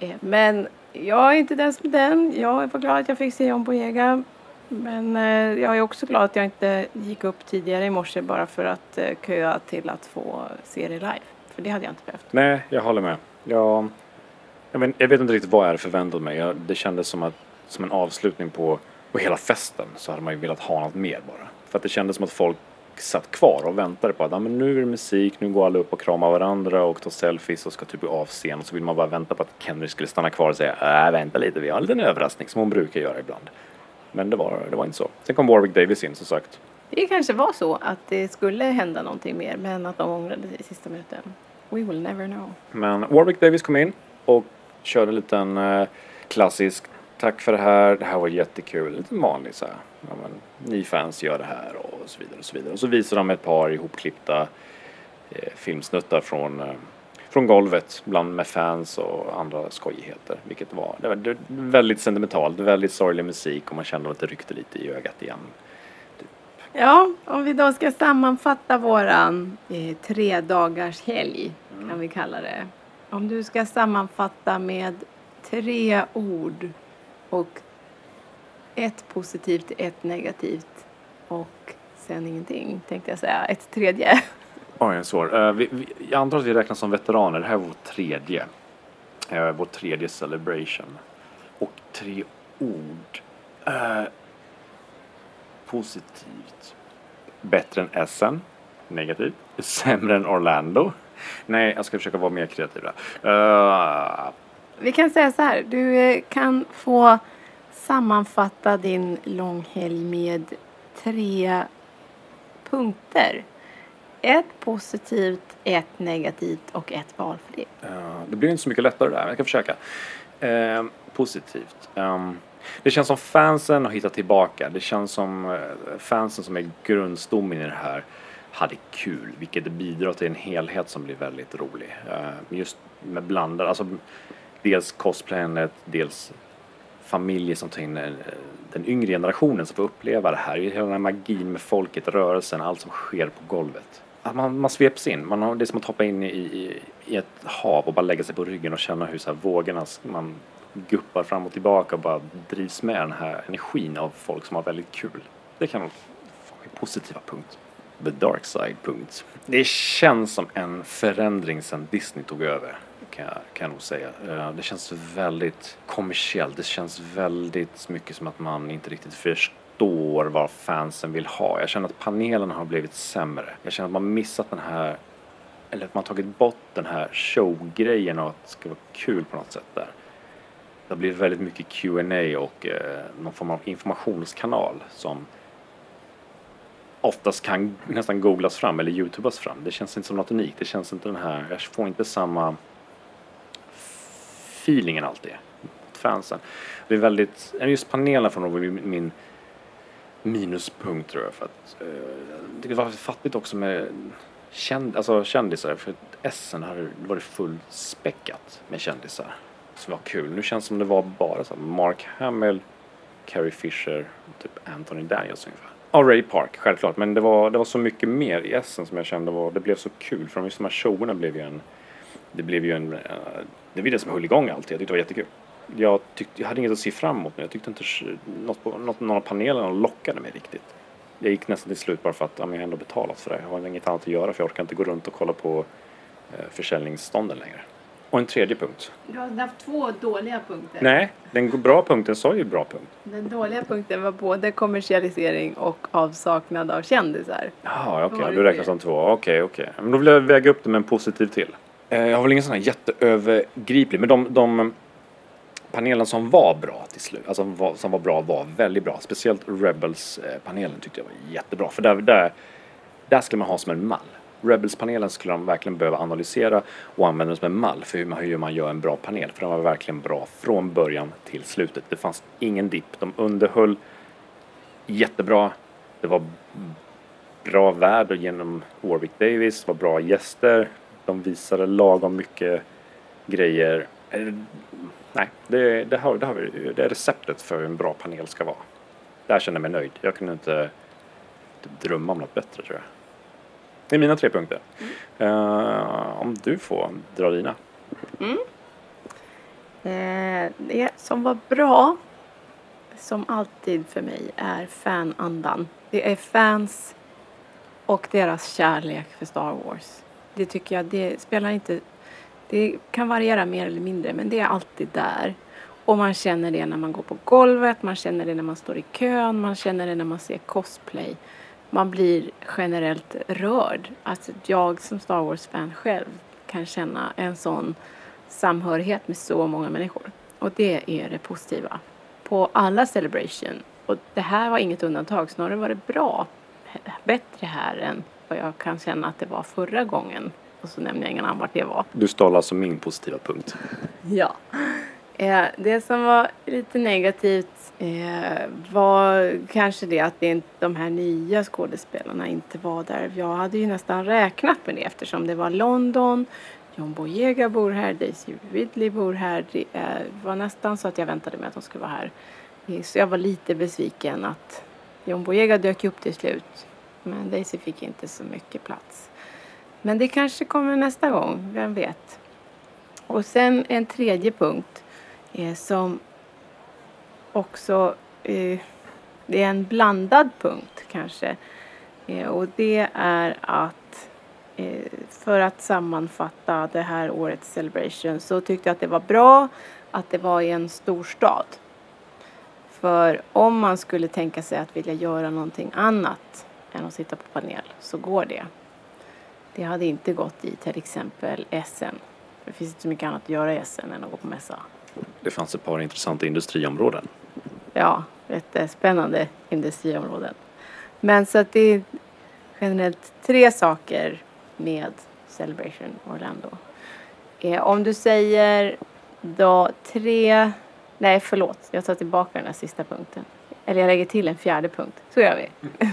S3: Eh, men jag är inte den som är den. Jag var glad att jag fick se John Boyega. Men eh, jag är också glad att jag inte gick upp tidigare i morse bara för att eh, köa till att få se det live. För det hade jag inte behövt.
S2: Nej, jag håller med. Jag, jag, vet, jag vet inte riktigt vad jag hade förväntat mig. Jag, det kändes som, att, som en avslutning på, på hela festen så hade man ju velat ha något mer bara. För att det kändes som att folk satt kvar och väntade på att ah, men nu är det musik, nu går alla upp och kramar varandra och tar selfies och ska typ av scen. Och så vill man bara vänta på att Kenry skulle stanna kvar och säga äh, vänta lite, vi har en liten överraskning som hon brukar göra ibland. Men det var, det var inte så. Sen kom Warwick Davis in som sagt.
S3: Det kanske var så att det skulle hända någonting mer men att de ångrade sig i sista minuten. We will never know.
S2: Men Warwick Davis kom in och körde en liten eh, klassisk Tack för det här, det här var jättekul. Lite vanlig så här. Ja, men, ni fans gör det här och så vidare och så vidare. Och så visar de ett par ihopklippta eh, filmsnuttar från, eh, från golvet bland med fans och andra skojigheter. Vilket var, det var, det var väldigt sentimentalt, väldigt sorglig musik och man kände att det ryckte lite i ögat igen.
S3: Ja, om vi då ska sammanfatta våran eh, tre dagars helg kan vi kalla det. Om du ska sammanfatta med tre ord och ett positivt, ett negativt och sen ingenting tänkte jag säga. Ett tredje.
S2: Oj, en svår. Eh, vi, vi, jag antar att vi räknas som veteraner. Det här är vår tredje. Uh, vår tredje celebration. Och tre ord. Eh, positivt. Bättre än Essen. Negativt. Sämre än Orlando. Nej, jag ska försöka vara mer kreativ där. Eh,
S3: Vi kan säga så här, du kan få sammanfatta din långhelg med tre punkter. Ett positivt, ett negativt och ett valfritt.
S2: Det blir inte så mycket lättare där, men jag kan försöka. Ehm, positivt. Ehm, det känns som fansen har hittat tillbaka. Det känns som eh, fansen som är grundstommen i det här hade kul, vilket bidrar till en helhet som blir väldigt rolig. Ehm, just med blandade, alltså dels cosplayandet, dels familjer som tar in eh, den yngre generationen som får uppleva det här. Hela den här magin med folket, rörelsen, allt som sker på golvet. Att man, man sveps in, man har, det är som att hoppa in i, i, i ett hav och bara lägga sig på ryggen och känna hur så här vågorna, man guppar fram och tillbaka och bara drivs med den här energin av folk som har väldigt kul. Det kan vara en positiva punkt. The dark side punkt. Det känns som en förändring sedan Disney tog över. Kan jag, kan jag nog säga. Eh, det känns väldigt kommersiellt. Det känns väldigt mycket som att man inte riktigt förstår vad fansen vill ha. Jag känner att panelen har blivit sämre. Jag känner att man missat den här eller att man tagit bort den här showgrejen och att det ska vara kul på något sätt där. Det har blivit väldigt mycket Q&A och eh, någon form av informationskanal som oftast kan nästan googlas fram eller youtubas fram. Det känns inte som något unikt. Det känns inte den här, jag får inte samma feelingen alltid mot fansen. Det är väldigt, just panelen från Robin min minuspunkt tror jag för att eh, det var fattigt också med känd, alltså kändisar för Essen hade varit fullspäckat med kändisar som var kul. Nu känns det som det var bara så Mark Hamill, Carrie Fisher, typ Anthony Daniels ungefär. Ja, Ray Park, självklart. Men det var, det var så mycket mer i Essen som jag kände var, det blev så kul. För just de här showerna blev ju en, det blev ju en, eh, det var det som höll igång allt. Jag tyckte det var jättekul. Jag, tyckte, jag hade inget att se fram emot men jag tyckte inte något, på, något, någon av panelerna lockade mig riktigt. Jag gick nästan till slut bara för att ja, jag har ändå betalat för det. Jag har inget annat att göra för jag orkar inte gå runt och kolla på eh, försäljningsstånden längre. Och en tredje punkt.
S3: Du har haft två dåliga punkter.
S2: Nej, den bra punkten sa ju bra punkt.
S3: Den dåliga punkten var både kommersialisering och avsaknad av kändisar.
S2: Jaha, okej,
S3: var
S2: du räknas som två. Okej, okej. Men då vill jag väga upp det med en positiv till. Eh, jag har väl ingen sån här jätteövergriplig, men de, de panelen som var bra till slut, alltså var, som var bra var väldigt bra. Speciellt Rebels-panelen tyckte jag var jättebra, för där, där, där skulle man ha som en mall. Rebels-panelen skulle de verkligen behöva analysera och använda som en mall för hur man, hur man gör en bra panel. För den var verkligen bra från början till slutet. Det fanns ingen dipp. De underhöll jättebra. Det var bra värld genom Warwick Davis, det var bra gäster. De visade lagom mycket grejer. Eh, nej, det, det, har, det, har, vi- det är receptet för hur en bra panel ska vara. Där känner jag mig nöjd. Jag kunde inte drömma om något bättre tror jag. Det är mina tre punkter. Eh, om du får dra dina. Mm.
S3: Eh, det som var bra, som alltid för mig, är fanandan. Det är fans och deras kärlek för Star Wars. Det tycker jag, det spelar inte... Det kan variera mer eller mindre, men det är alltid där. Och man känner det när man går på golvet, man känner det när man står i kön, man känner det när man ser cosplay. Man blir generellt rörd. Alltså jag som Star Wars-fan själv kan känna en sån samhörighet med så många människor. Och det är det positiva. På alla Celebration, och det här var inget undantag, snarare var det bra, bättre här än vad jag kan känna att det var förra gången. Och så nämner jag ingen annan vart det var.
S2: Du stal alltså min positiva punkt. (laughs)
S3: Ja. Eh, det som var lite negativt eh, var kanske det att det inte, de här nya skådespelarna inte var där. Jag hade ju nästan räknat med det eftersom det var London, John Boyega bor här, Daisy Ridley bor här. Det eh, var nästan så att jag väntade mig att de skulle vara här. Eh, Så jag var lite besviken att John Boyega dök upp till slut. Men Daisy fick inte så mycket plats. Men det kanske kommer nästa gång, vem vet. Och sen en tredje punkt eh, som också eh, det är en blandad punkt kanske. Eh, och det är att eh, för att sammanfatta det här årets celebration så tyckte jag att det var bra att det var i en storstad. För om man skulle tänka sig att vilja göra någonting annat än att sitta på panel så går det. Det hade inte gått i till exempel Essen. Det finns inte så mycket annat att göra i Essen än att gå på mässa.
S2: Det fanns ett par intressanta industriområden.
S3: Ja, jättespännande industriområden. Men så att det generellt tre saker med Celebration Orlando. Eh, om du säger då tre... Nej, förlåt. Jag tar tillbaka den här sista punkten. Eller jag lägger till en fjärde punkt. Så gör vi.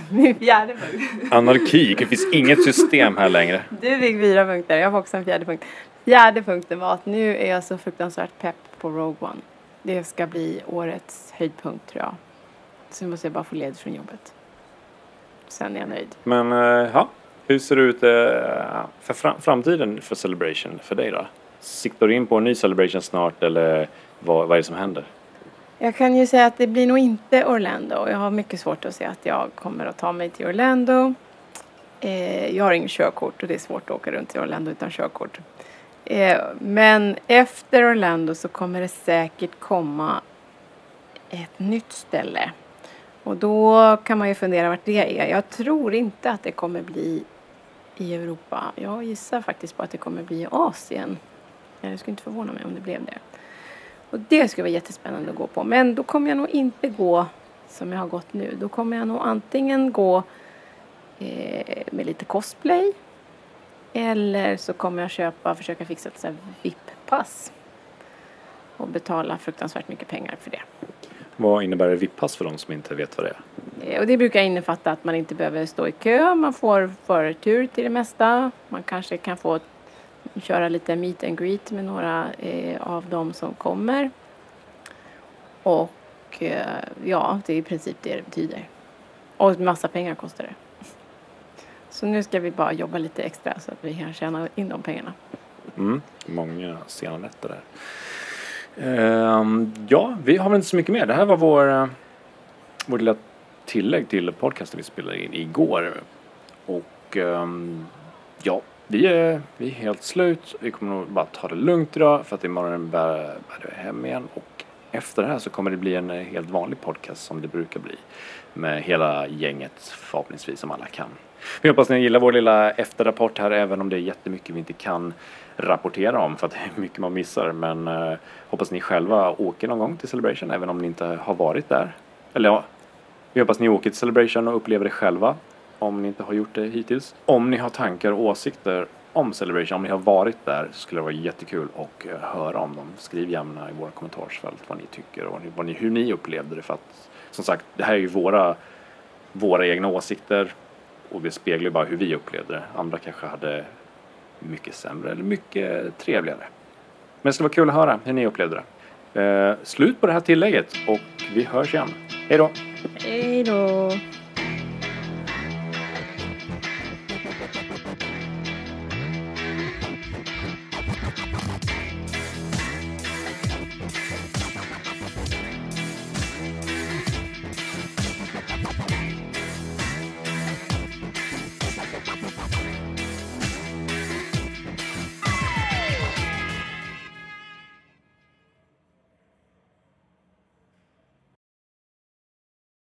S3: (laughs) Min fjärde punkt.
S2: Anarki, det finns inget system här längre.
S3: Du fick fyra punkter. Jag får också en fjärde punkt. Fjärde punkten var att nu är jag så fruktansvärt pepp på Rogue One. Det ska bli årets höjdpunkt tror jag. Så nu måste jag bara få ledigt från jobbet. Sen är jag nöjd.
S2: Men eh, ja, hur ser det ut eh, för fram- framtiden för Celebration för dig då? Siktar du in på en ny Celebration snart eller vad, vad är det som händer?
S3: Jag kan ju säga att det blir nog inte Orlando. Jag har mycket svårt att se att jag kommer att ta mig till Orlando. Eh, jag har inget körkort och det är svårt att åka runt i Orlando utan körkort. Eh, men efter Orlando så kommer det säkert komma ett nytt ställe. Och då kan man ju fundera vart det är. Jag tror inte att det kommer bli i Europa. Jag gissar faktiskt på att det kommer bli i Asien. Jag skulle inte förvåna mig om det blev det. Och det skulle vara jättespännande att gå på. Men då kommer jag nog inte gå som jag har gått nu. Då kommer jag nog antingen gå eh, med lite cosplay. Eller så kommer jag köpa, försöka fixa ett VIP-pass. Och betala fruktansvärt mycket pengar för det.
S2: Vad innebär VIP-pass för de som inte vet vad det är?
S3: Eh, Och det brukar innefatta att man inte behöver stå i kö. Man får förtur till det mesta. Man kanske kan få köra lite meet and greet med några eh, av dem som kommer. Och eh, ja, det är i princip det det betyder. Och en massa pengar kostar det. Så nu ska vi bara jobba lite extra så att vi kan tjäna in de pengarna.
S2: Mm, många sena nätter där. Ehm, ja, vi har väl inte så mycket mer. Det här var vår, eh, vår lilla tillägg till podcasten vi spelade in igår. Och ehm, ja, vi är, vi är helt slut. Vi kommer nog bara ta det lugnt idag för att imorgon bär, bär det hem igen. Och efter det här så kommer det bli en eh, helt vanlig podcast som det brukar bli. Med hela gänget förhoppningsvis som alla kan. Vi hoppas ni gillar vår lilla efterrapport här även om det är jättemycket vi inte kan rapportera om för att det är mycket man missar. Men eh, hoppas ni själva åker någon gång till Celebration även om ni inte har varit där. Eller ja, vi hoppas ni åker till Celebration och upplever det själva om ni inte har gjort det hittills. Om ni har tankar och åsikter om Celebration, om ni har varit där så skulle det vara jättekul att eh, höra om dem. Skriv gärna i våra kommentarsfält vad ni tycker och vad ni, hur ni upplevde det för att som sagt, det här är ju våra, våra egna åsikter och det speglar ju bara hur vi upplevde det. Andra kanske hade mycket sämre eller mycket trevligare. Men det skulle vara kul att höra hur ni upplevde det. Eh, slut på det här tillägget och vi hörs igen. Hej då!
S3: Hej då!